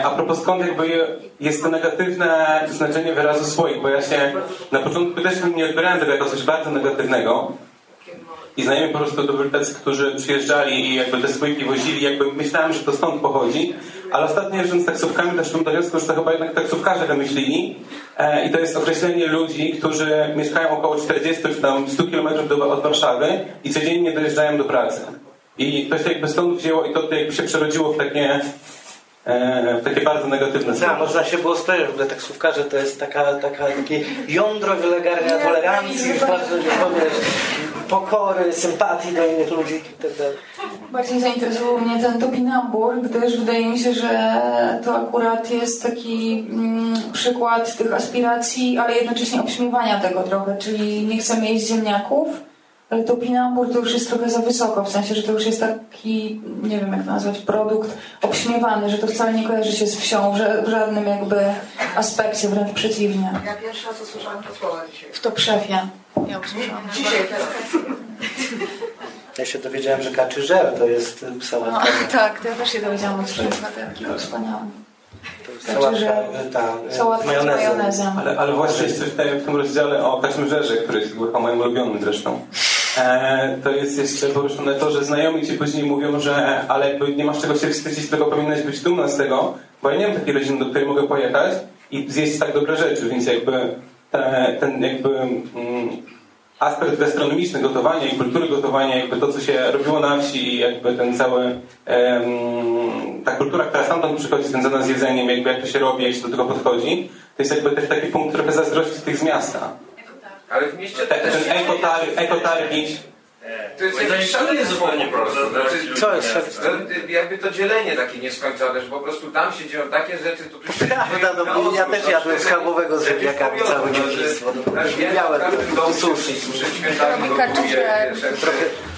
a propos skąd jakby jest to negatywne znaczenie wyrazu słoik, bo ja się na początku też nie odbierałem tego jako coś bardzo negatywnego. I znajomi po prostu byli tacy, którzy przyjeżdżali i jakby te słoiki wozili, jakby myślałem, że to stąd pochodzi, ale ostatnio jeżdżąc taksówkami doszłem do wniosku, że to chyba jednak taksówkarze wymyślili. E, i to jest określenie ludzi, którzy mieszkają około 40 czy tam 100 km do, od Warszawy i codziennie dojeżdżają do pracy. I to się jakby stąd wzięło i to jakby się przerodziło w takie e, takie bardzo negatywne Tak, słowa. można się było spodziewać, w ogóle taksówkarze to jest taka, taka, takie jądro wylegarnia tolerancji, bardzo, wiesz, pokory, sympatii do innych ludzi i tak. Bardziej zainteresował mnie ten topinambur, gdyż wydaje mi się, że to akurat jest taki mm, przykład tych aspiracji, ale jednocześnie obśmiewania tego trochę, czyli nie chcemy jeść ziemniaków, ale topinambur to już jest trochę za wysoko, w sensie, że to już jest taki, nie wiem jak to nazwać, produkt obśmiewany, że to wcale nie kojarzy się z wsią w ża- w żadnym jakby aspekcie, wręcz przeciwnie. Ja pierwszy raz usłyszałam to słowo dzisiaj. W to przefie. Ja usłyszałam. [laughs] Dzisiaj teraz. Ja się dowiedziałem, że kaczyżer to jest y, No, sałatka. [laughs] tak, to ja też się dowiedziałam od wspaniały. To jest Znaczy, sałatka, y, ta, y, Sałatka z majonezem. majonezem. Ale, ale właśnie jeszcze w tym, w tym rozdziale o kaczmrzerze, który jest chyba moim ulubionym zresztą, to jest jeszcze poruszone to, że znajomi ci później mówią, że ale nie masz czego się wstydzić, tylko powinnaś być dumna z tego, bo ja nie mam takiej rodziny, do której mogę pojechać i zjeść tak dobre rzeczy, więc jakby te, ten jakby mm, aspekt gastronomiczny gotowania i kultury gotowania, jakby to, co się robiło na wsi i jakby ten cały ta kultura, która stamtąd przychodzi, związana z jedzeniem, jakby jak to się robi, jak się do tego podchodzi, to jest jakby też taki punkt trochę zazdrości tych z miasta. Ale w mieście Te, też... ten ekotarg, ekotargi, To jest jakieś szaleństwo zupełnie po prostu. Znaczy, Co jest to, jakby to dzielenie takie nieskończone, że po prostu tam się dzieją takie rzeczy, to tu się Prawda, no, dzieje bo ja też jadłem schabowego z ziemniakami całe dzieciństwo. No, że miałem sushi. przed świętami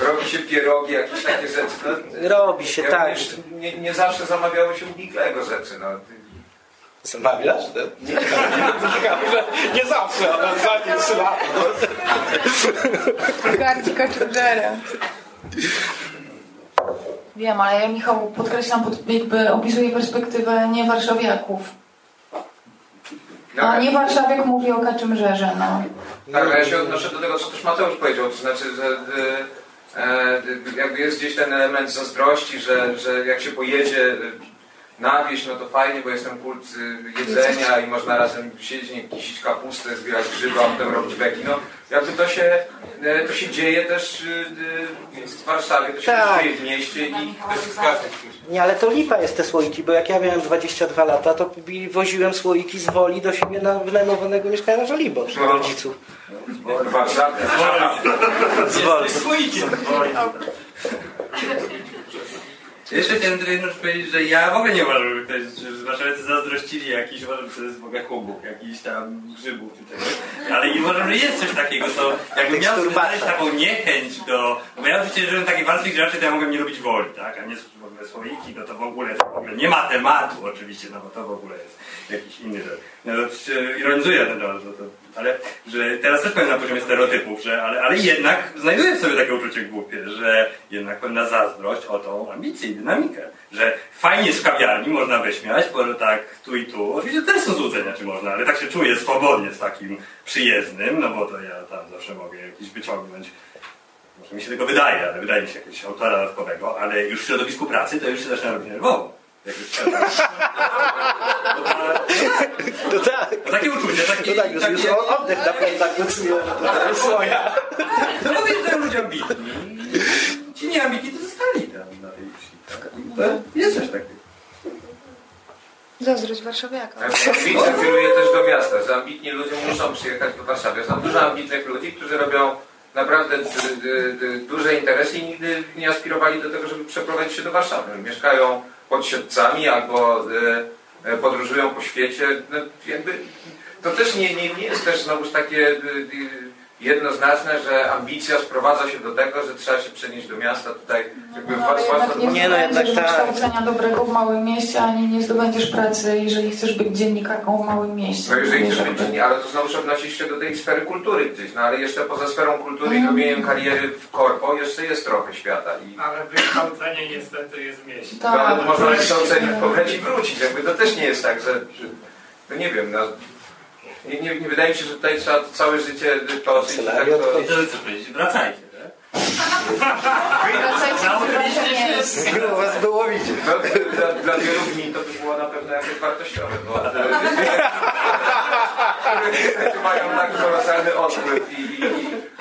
Robi się pierogi, jakieś takie rzeczy. Robi się, tak. nie, zawsze zamawiało się u Biglego rzeczy. No. Zamawiasz? Nie, nie zawsze, ale ostatnie trzy lata. Gardzi. Wiem, ale ja Michał podkreślam, pod, jakby opisuję perspektywę nie warszawiaków. A nie warszawiak mówi o Kaczymrzerze, no. Tak, ale ja się odnoszę do tego, co też Mateusz powiedział, to znaczy, że e, e, jakby jest gdzieś ten element zazdrości, że, że jak się pojedzie na wieś, no to fajnie, bo jest ten kult y, jedzenia i można razem siedzieć, nie kisić kapustę, zbierać grzyby, a potem robić beki. No, jakby to się, e, to się dzieje też y, y, w Warszawie, to się Tak. dzieje w mieście i w każdym Nie, ale to lipa jest te słoiki, bo jak ja miałem 22 lata, to woziłem słoiki z Woli do siebie na wynajmowanego mieszkania na Żoliborz, No. rodziców. w Warszawie. Z Woli. Słoikiem. Jeszcze chciałem tylko jedno rzecz powiedzieć, że ja w ogóle nie uważam, że ktoś, że warszawiacy zazdrościli jakiś, uważam, że to jest w ogóle chłopów, jakiś tam grzybów czy czegoś. Ale i uważam, że jest coś takiego, co jakbym miał znaleźć taką niechęć do... Bo ja oczywiście żyłem takiej warstwie graczy, to ja mogłem nie lubić woli, tak? A nie w słoiki, no to w ogóle, to w ogóle nie ma tematu oczywiście, no bo to w ogóle jest jakiś inny rzecz. No to ironizuję ten temat, że to, ale że teraz też powiem na poziomie stereotypów, że ale, ale jednak znajduję w sobie takie uczucie głupie, że jednak pewna zazdrość o tą ambicję i dynamikę. Że fajnie w kawiarni, można wyśmiać, bo tak tu i tu. Oczywiście też są złudzenia, czy można, ale tak się czuję swobodnie z takim przyjezdnym, no bo to ja tam zawsze mogę jakiś wyciągnąć może mi się tego wydaje, ale wydaje mi się jakiegoś autora dodatkowego, ale już w środowisku pracy to już się zaczyna robić nerwowo. Jak już [laughs] To tak. to takie uczucie, takie... To tak, już, już oddech na plecach to jest słoja. No wyjeżdżają ludzie ambitni. Ci nieambitni to zostali tam na tej wsi. Tak? To jest coś takiego. Zazdrość warszawiaka. Ambicja kieruje też do miasta, że ambitni ludzie muszą przyjechać do Warszawy. Znam dużo ambitnych ludzi, którzy robią naprawdę duże interesy i nigdy nie aspirowali do tego, żeby przeprowadzić się do Warszawy. Mieszkają pod Siedlcami albo e, e, podróżują po świecie. No, jakby, to też nie, nie, nie jest też znowuż takie jednoznaczne, że ambicja sprowadza się do tego, że trzeba się przenieść do miasta. Tutaj jakby No, ale jednak nie, Nie, no jednak zdobędziesz tak. dobrego w małym mieście, ani nie zdobędziesz pracy, jeżeli chcesz być dziennikarką w małym mieście. No jeżeli Nie, chcesz być nie, ale to znowu odnosi się do tej sfery kultury gdzieś, no ale jeszcze poza sferą kultury i Mhm. robieniem kariery w korpo jeszcze jest trochę świata i Ale wykształcenie niestety jest w mieście. no, ale można wykształcenie pobrać i wrócić, jakby to też nie jest tak, że, że no nie wiem, no nie, nie, nie wydaje mi się, że tutaj trzeba całe życie i tak to... Wracajcie, tak? Gru was było widzieć. Dla, dla wielu gmin to by było na pewno jakieś wartościowe, bo mają tak kolosalny odpływ i, i,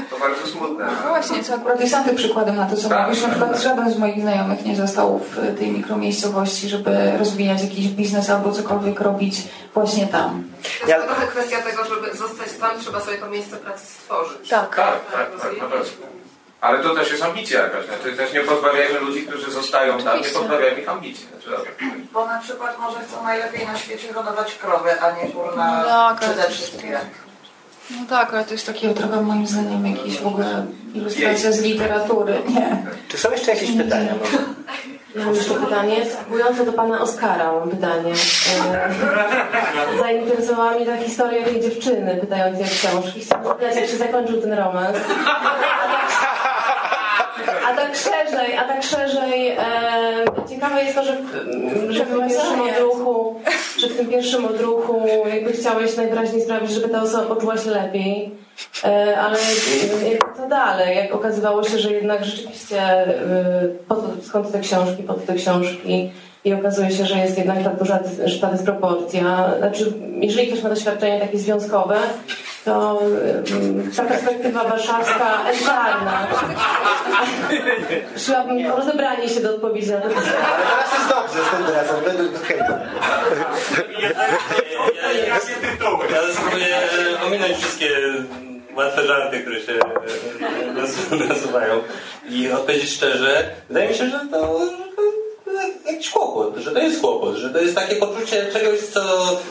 to bardzo smutne. No właśnie, co akurat jest antyprzykładem na to, co Tak, mówisz. Na tak, przykład żaden z moich znajomych nie został w tej mikromiejscowości, żeby rozwijać jakiś biznes albo cokolwiek robić właśnie tam. To jest trochę kwestia tego, żeby zostać tam, trzeba sobie to miejsce pracy stworzyć. Tak. Tak, tak, tak, pewno. Ale to też jest ambicja jakaś. Znaczy, też nie pozbawiajmy ludzi, którzy zostają tam, nie pozbawiajmy ich ambicji. Znaczy. Bo na przykład może chcą najlepiej na świecie hodować krowy, a nie kurna No tak, przede wszystkim. No tak, ale to jest takiego trochę moim zdaniem jakiś w ogóle ilustracja z literatury, nie? Czy są jeszcze jakieś pytania? Ja mam jeszcze pytanie, wstępujące do pana Oskara mam pytanie. E, zainteresowała mnie ta historia tej dziewczyny, pytając jak książki. Chciałam zapytać, jak się zakończył ten romans. Tak szerzej, a tak szerzej, e, ciekawe jest to, że, w- że w tym pierwszym odruchu, że w tym pierwszym odruchu jakby chciałeś najwyraźniej sprawić, żeby ta osoba poczuła się lepiej. E, ale jak co dalej? Jak okazywało się, że jednak rzeczywiście e, po to, skąd te książki, po co te książki i okazuje się, że jest jednak ta duża że ta dysproporcja. Znaczy, jeżeli ktoś ma doświadczenie takie związkowe, to e, ta perspektywa warszawska, elitarna. Szłabym o rozebranie się do odpowiedzi na to pytanie. Ale teraz jest dobrze z tym razem, według hejtu. Ja spróbuję e, ominąć wszystkie łatwe żarty, które się e, nas- nasuwają i odpowiedzieć szczerze. Wydaje mi się, że to jakiś kłopot, że to jest kłopot, że to jest takie poczucie czegoś, co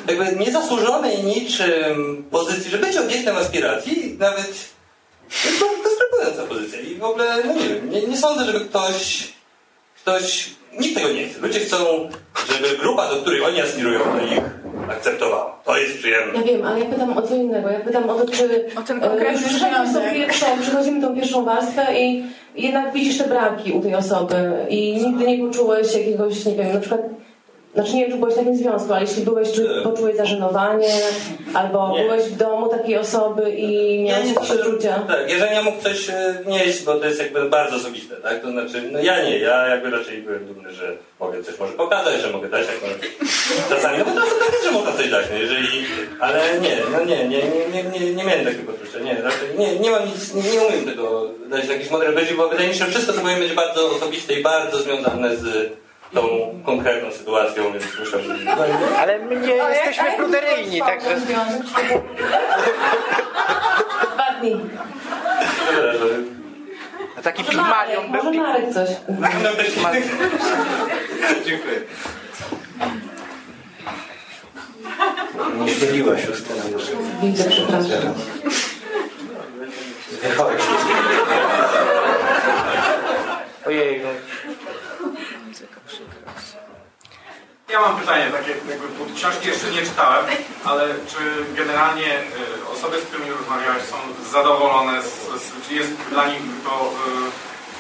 jakby niezasłużonej niczym pozycji, że być obiektem aspiracji, nawet jest to dyskrympująca pozycja i w ogóle, no nie wiem, nie, nie sądzę, żeby ktoś ktoś, nikt tego nie chce. Ludzie chcą, żeby grupa, do której oni aspirują, do ich akceptowała. To jest przyjemne. Ja wiem, ale ja pytam o co innego. Ja pytam o to, czy O ten konkretny związek. tą pierwszą, przechodzimy tą pierwszą warstwę i jednak widzisz te braki u tej osoby i nigdy nie poczułeś jakiegoś, nie wiem, na przykład znaczy nie wiem, czy byłeś w takim związku, ale jeśli byłeś, czy poczułeś zażenowanie, albo Nie. byłeś w domu takiej osoby i miałeś jakieś uczucia. Tak, jeżeli ja mógł coś e, wnieść, bo to jest jakby bardzo osobiste, tak? To znaczy, no ja nie, ja jakby raczej byłem dumny, że mogę coś może pokazać, że mogę dać jakąś... Czasami, no bo czasem tak jest, że można coś dać, no jeżeli... Ale nie, no nie, nie, nie, nie, nie, nie miałem takiego poczucia, nie, raczej nie, nie mam nic, nie, nie umiem tego dać mądrej odpowiedzi, bo wydaje mi się, że wszystko, co powiem, będzie bardzo osobiste i bardzo związane z tą konkretną sytuacją, więc muszę... Ale my nie jesteśmy pruderyjni, także... Dwa dni. A taki Pigmalion był... może Marek coś. Dziękuję. Nie śmieliła Justyna już. Widzę, przepraszam. Wychodź. Ojej, no. Ja mam pytanie takie, jakby, książki jeszcze nie czytałem, ale czy generalnie y, osoby, z którymi rozmawiałeś są zadowolone, czy jest dla nich to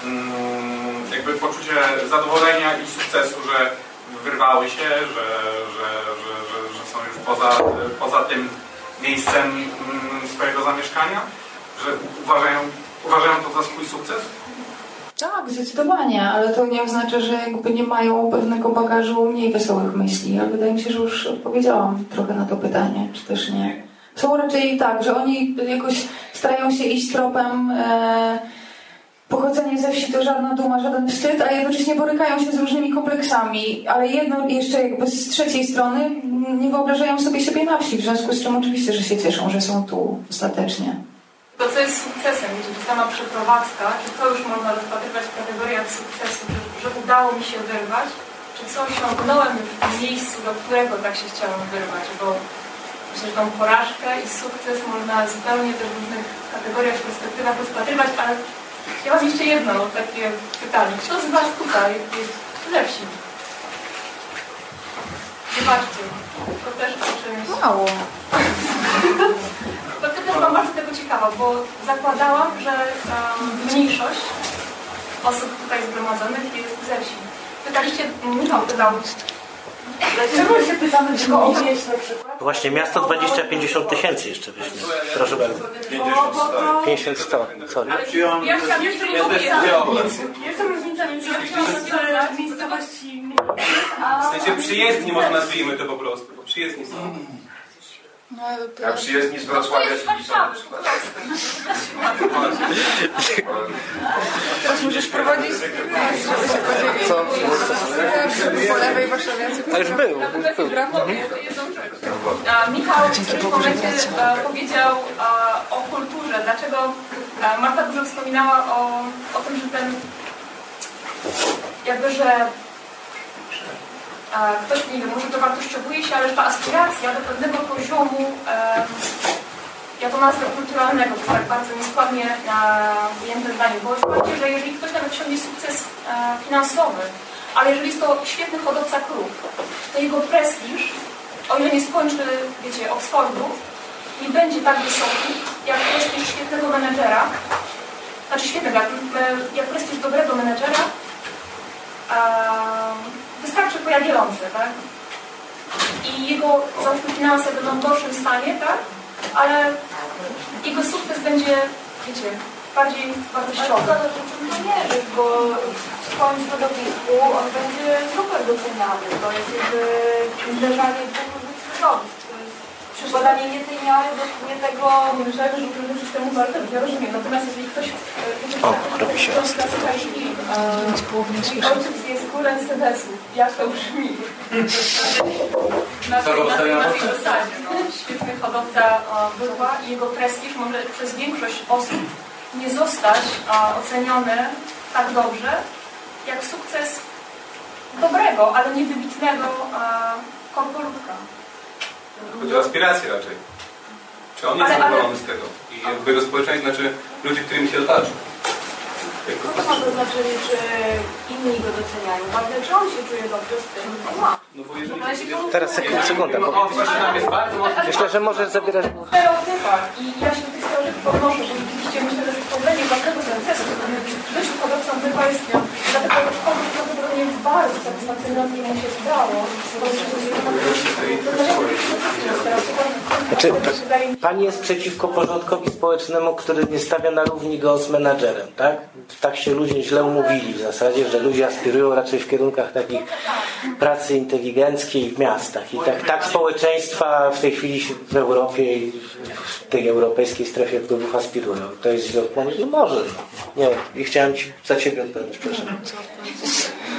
y, mm, jakby poczucie zadowolenia i sukcesu, że wyrwały się, że, że, że, że, są już poza, poza tym miejscem mm, swojego zamieszkania? Że uważają, uważają to za swój sukces? Tak, zdecydowanie, ale to nie oznacza, że jakby nie mają pewnego bagażu mniej wesołych myśli. Ale wydaje mi się, że już odpowiedziałam trochę na to pytanie, czy też nie. Są raczej tak, że oni jakoś starają się iść tropem e, pochodzenie ze wsi to żadna duma, żaden wstyd, a jednocześnie borykają się z różnymi kompleksami, ale jedno jeszcze jakby z trzeciej strony nie wyobrażają sobie siebie na wsi, w związku z czym oczywiście, że się cieszą, że są tu ostatecznie. To, co jest sukcesem, że sama przeprowadzka, czy to już można rozpatrywać w kategoriach sukcesu, że, że udało mi się wyrwać, czy co osiągnąłem w tym miejscu, do którego tak się chciałem wyrwać, bo myślę, że tą porażkę i sukces można zupełnie w różnych kategoriach, perspektywach rozpatrywać, ale ja mam jeszcze jedno takie pytanie. Kto z Was tutaj jest wsi? Zobaczcie, to też o czymś... Mało. [laughs] To też byłam bardzo tego ciekawa, bo zakładałam, że um, mniejszość osób tutaj zgromadzonych jest ze wsi. Pytaliście, Michał pytał, dlaczego się pytamy tylko o wieś na przykład? Właśnie miasto 20-50 tysięcy jeszcze wyśmieć. Proszę bardzo. 50 100, sorry. Ja chciałam jeszcze nie. Jest różnica między w miejscowości W sensie przyjezdni może nazwijmy to po prostu, bo przyjezdni są. A przyjezdni z Wrocławia, czyli są na przykład. Teraz musisz prowadzić. Co? Po lewej warszawiacy. A już był. A, Michał w którymś momencie e, powiedział e, o kulturze. Dlaczego e, Marta dużo wspominała o, o tym, że ten jakby, że ktoś, nie wiem, może dowartościowuje się, ale że ta aspiracja do pewnego poziomu ja to nazwę kulturalnego, to jest tak bardzo nieskładnie ujęte zdanie, bo zobaczcie, że jeżeli ktoś nawet osiągnie sukces e, finansowy, ale jeżeli jest to świetny hodowca krów, to jego prestiż, o ile nie skończy, wiecie, Oxfordu, nie będzie tak wysoki, jak prestiż świetnego menedżera, znaczy świetnego, jak, e, prestiż dobrego menedżera, wystarczy po Jagiellonce, tak? I jego, załóżmy, finanse będą w gorszym stanie, tak? Ale jego sukces będzie, wiecie, bardziej wartościowy. Ale to czym to mierzysz, bo w swoim środowisku on będzie super doceniany. To jest jakby zderzanie dwóch różnych środowisk. Przykładanie nie tej miary nie tego... Różnego systemu bardzo ja rozumiem. Natomiast jeżeli ktoś... e, O, tak, robi się e, Ojciec jest królem sedesu. Jak to brzmi? Na tej, zasadzie. No, świetny hodowca bydła i jego prestiż może przez większość osób nie zostać oceniony tak dobrze, jak sukces dobrego, ale niewybitnego korpolówka. Chodzi o aspiracje raczej. Czy on jest Ale- ale- zadowolony z tego? I jakby jego społeczeństwo, znaczy ludzie, którymi się otaczy. Co to ma to znaczenie, czy inni go doceniają? Ważne, czy on się czuje dobrze z tym, co ma. No bo jeżeli... Teraz sekund, sekunda. Bo... O, właśnie nam jest bardzo mocno... Myślę, że możesz zabierać głos. stereotypach i ja się do tych stereotypów odnoszę, że rzeczywiście myślę, że stworzenie własnego sensu, który. Dlatego prawdopodobnie bardzo satysfakcjonujące mu się udało. Znaczy, pani jest przeciwko porządkowi społecznemu, który nie stawia na równi go z menadżerem, tak? Tak się ludzie źle umówili w zasadzie, że ludzie aspirują raczej w kierunkach takich pracy inteligenckiej w miastach. I tak, tak społeczeństwa w tej chwili w Europie i w tej europejskiej strefie wpływów aspirują. To jest źle pomysł? No może. Nie, i chciałem ci za ciebie odpowiedzieć, proszę.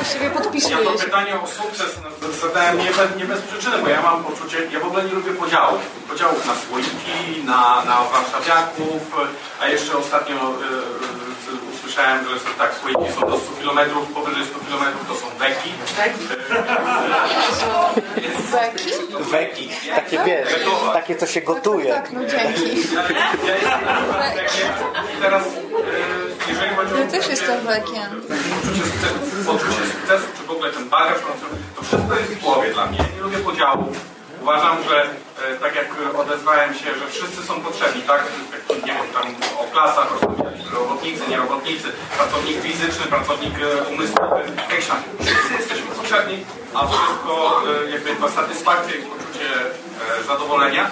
Właściwie Ja to pytanie o sukces no, zadałem nie bez, nie bez przyczyny, bo ja mam poczucie, ja w ogóle nie lubię podziałów. Podziałów na słoiki, na, na warszawiaków, a jeszcze ostatnio y, y, usłyszałem, że są, tak, słoiki są do 100 km, powyżej 100 km to są weki. Beki? Weki, takie wiesz, takie co się gotuje. Tak, no dzięki. Ja, ja jestem wekiem i teraz, y, jeżeli chodzi o Ja też jestem wekiem. poczucie sukcesu, czy w ogóle ten bagaż, to wszystko jest w głowie dla mnie. Nie lubię podziałów. Uważam, że e, tak jak odezwałem się, że wszyscy są potrzebni, tak? Nie wiem, tam o klasach rozmawialiśmy, robotnicy, nie robotnicy, pracownik fizyczny, pracownik e, umysłowy, jakiś. Wszyscy jesteśmy potrzebni, a wszystko e, jakby ta satysfakcja i poczucie zadowolenia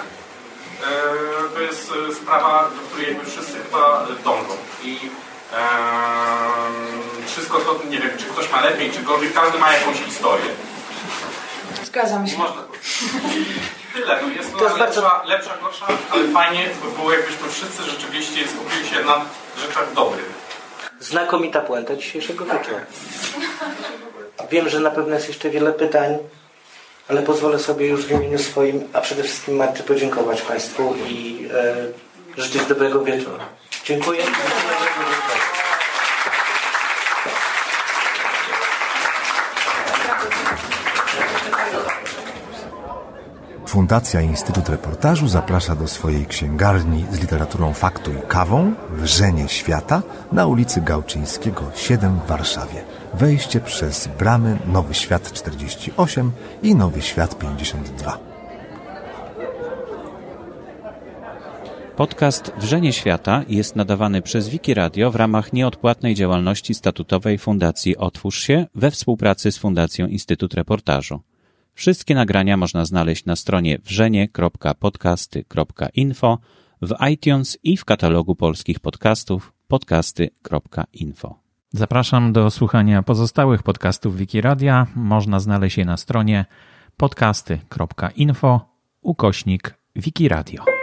to jest sprawa, do której wszyscy chyba dążą. I wszystko to, nie wiem, czy ktoś ma lepiej, czy gorzej, każdy ma jakąś historię. Zgadzam się. Można Tyle, no jest To to jest lepsza, bardzo- lepsza, gorsza, ale fajnie by było, jakbyśmy wszyscy rzeczywiście skupili się na rzeczach dobrych. Znakomita puenta dzisiejszego wieczoru. Wiem, że na pewno jest jeszcze wiele pytań, ale pozwolę sobie już w imieniu swoim, a przede wszystkim Marty podziękować Państwu i e, życzyć dobrego wieczoru. Dziękuję. Fundacja Instytut Reportażu zaprasza do swojej księgarni z literaturą faktu i kawą Wrzenie Świata na ulicy Gałczyńskiego 7 w Warszawie. Wejście przez bramy Nowy Świat 48 i Nowy Świat 52. Podcast Wrzenie Świata jest nadawany przez Wiki Radio w ramach nieodpłatnej działalności statutowej Fundacji Otwórz się we współpracy z Fundacją Instytut Reportażu. Wszystkie nagrania można znaleźć na stronie wrzenie.podcasty.info, w iTunes i w katalogu polskich podcastów podcasty.info. Zapraszam do słuchania pozostałych podcastów Wikiradia. Można znaleźć je na stronie podcasty.info ukośnik Wikiradio.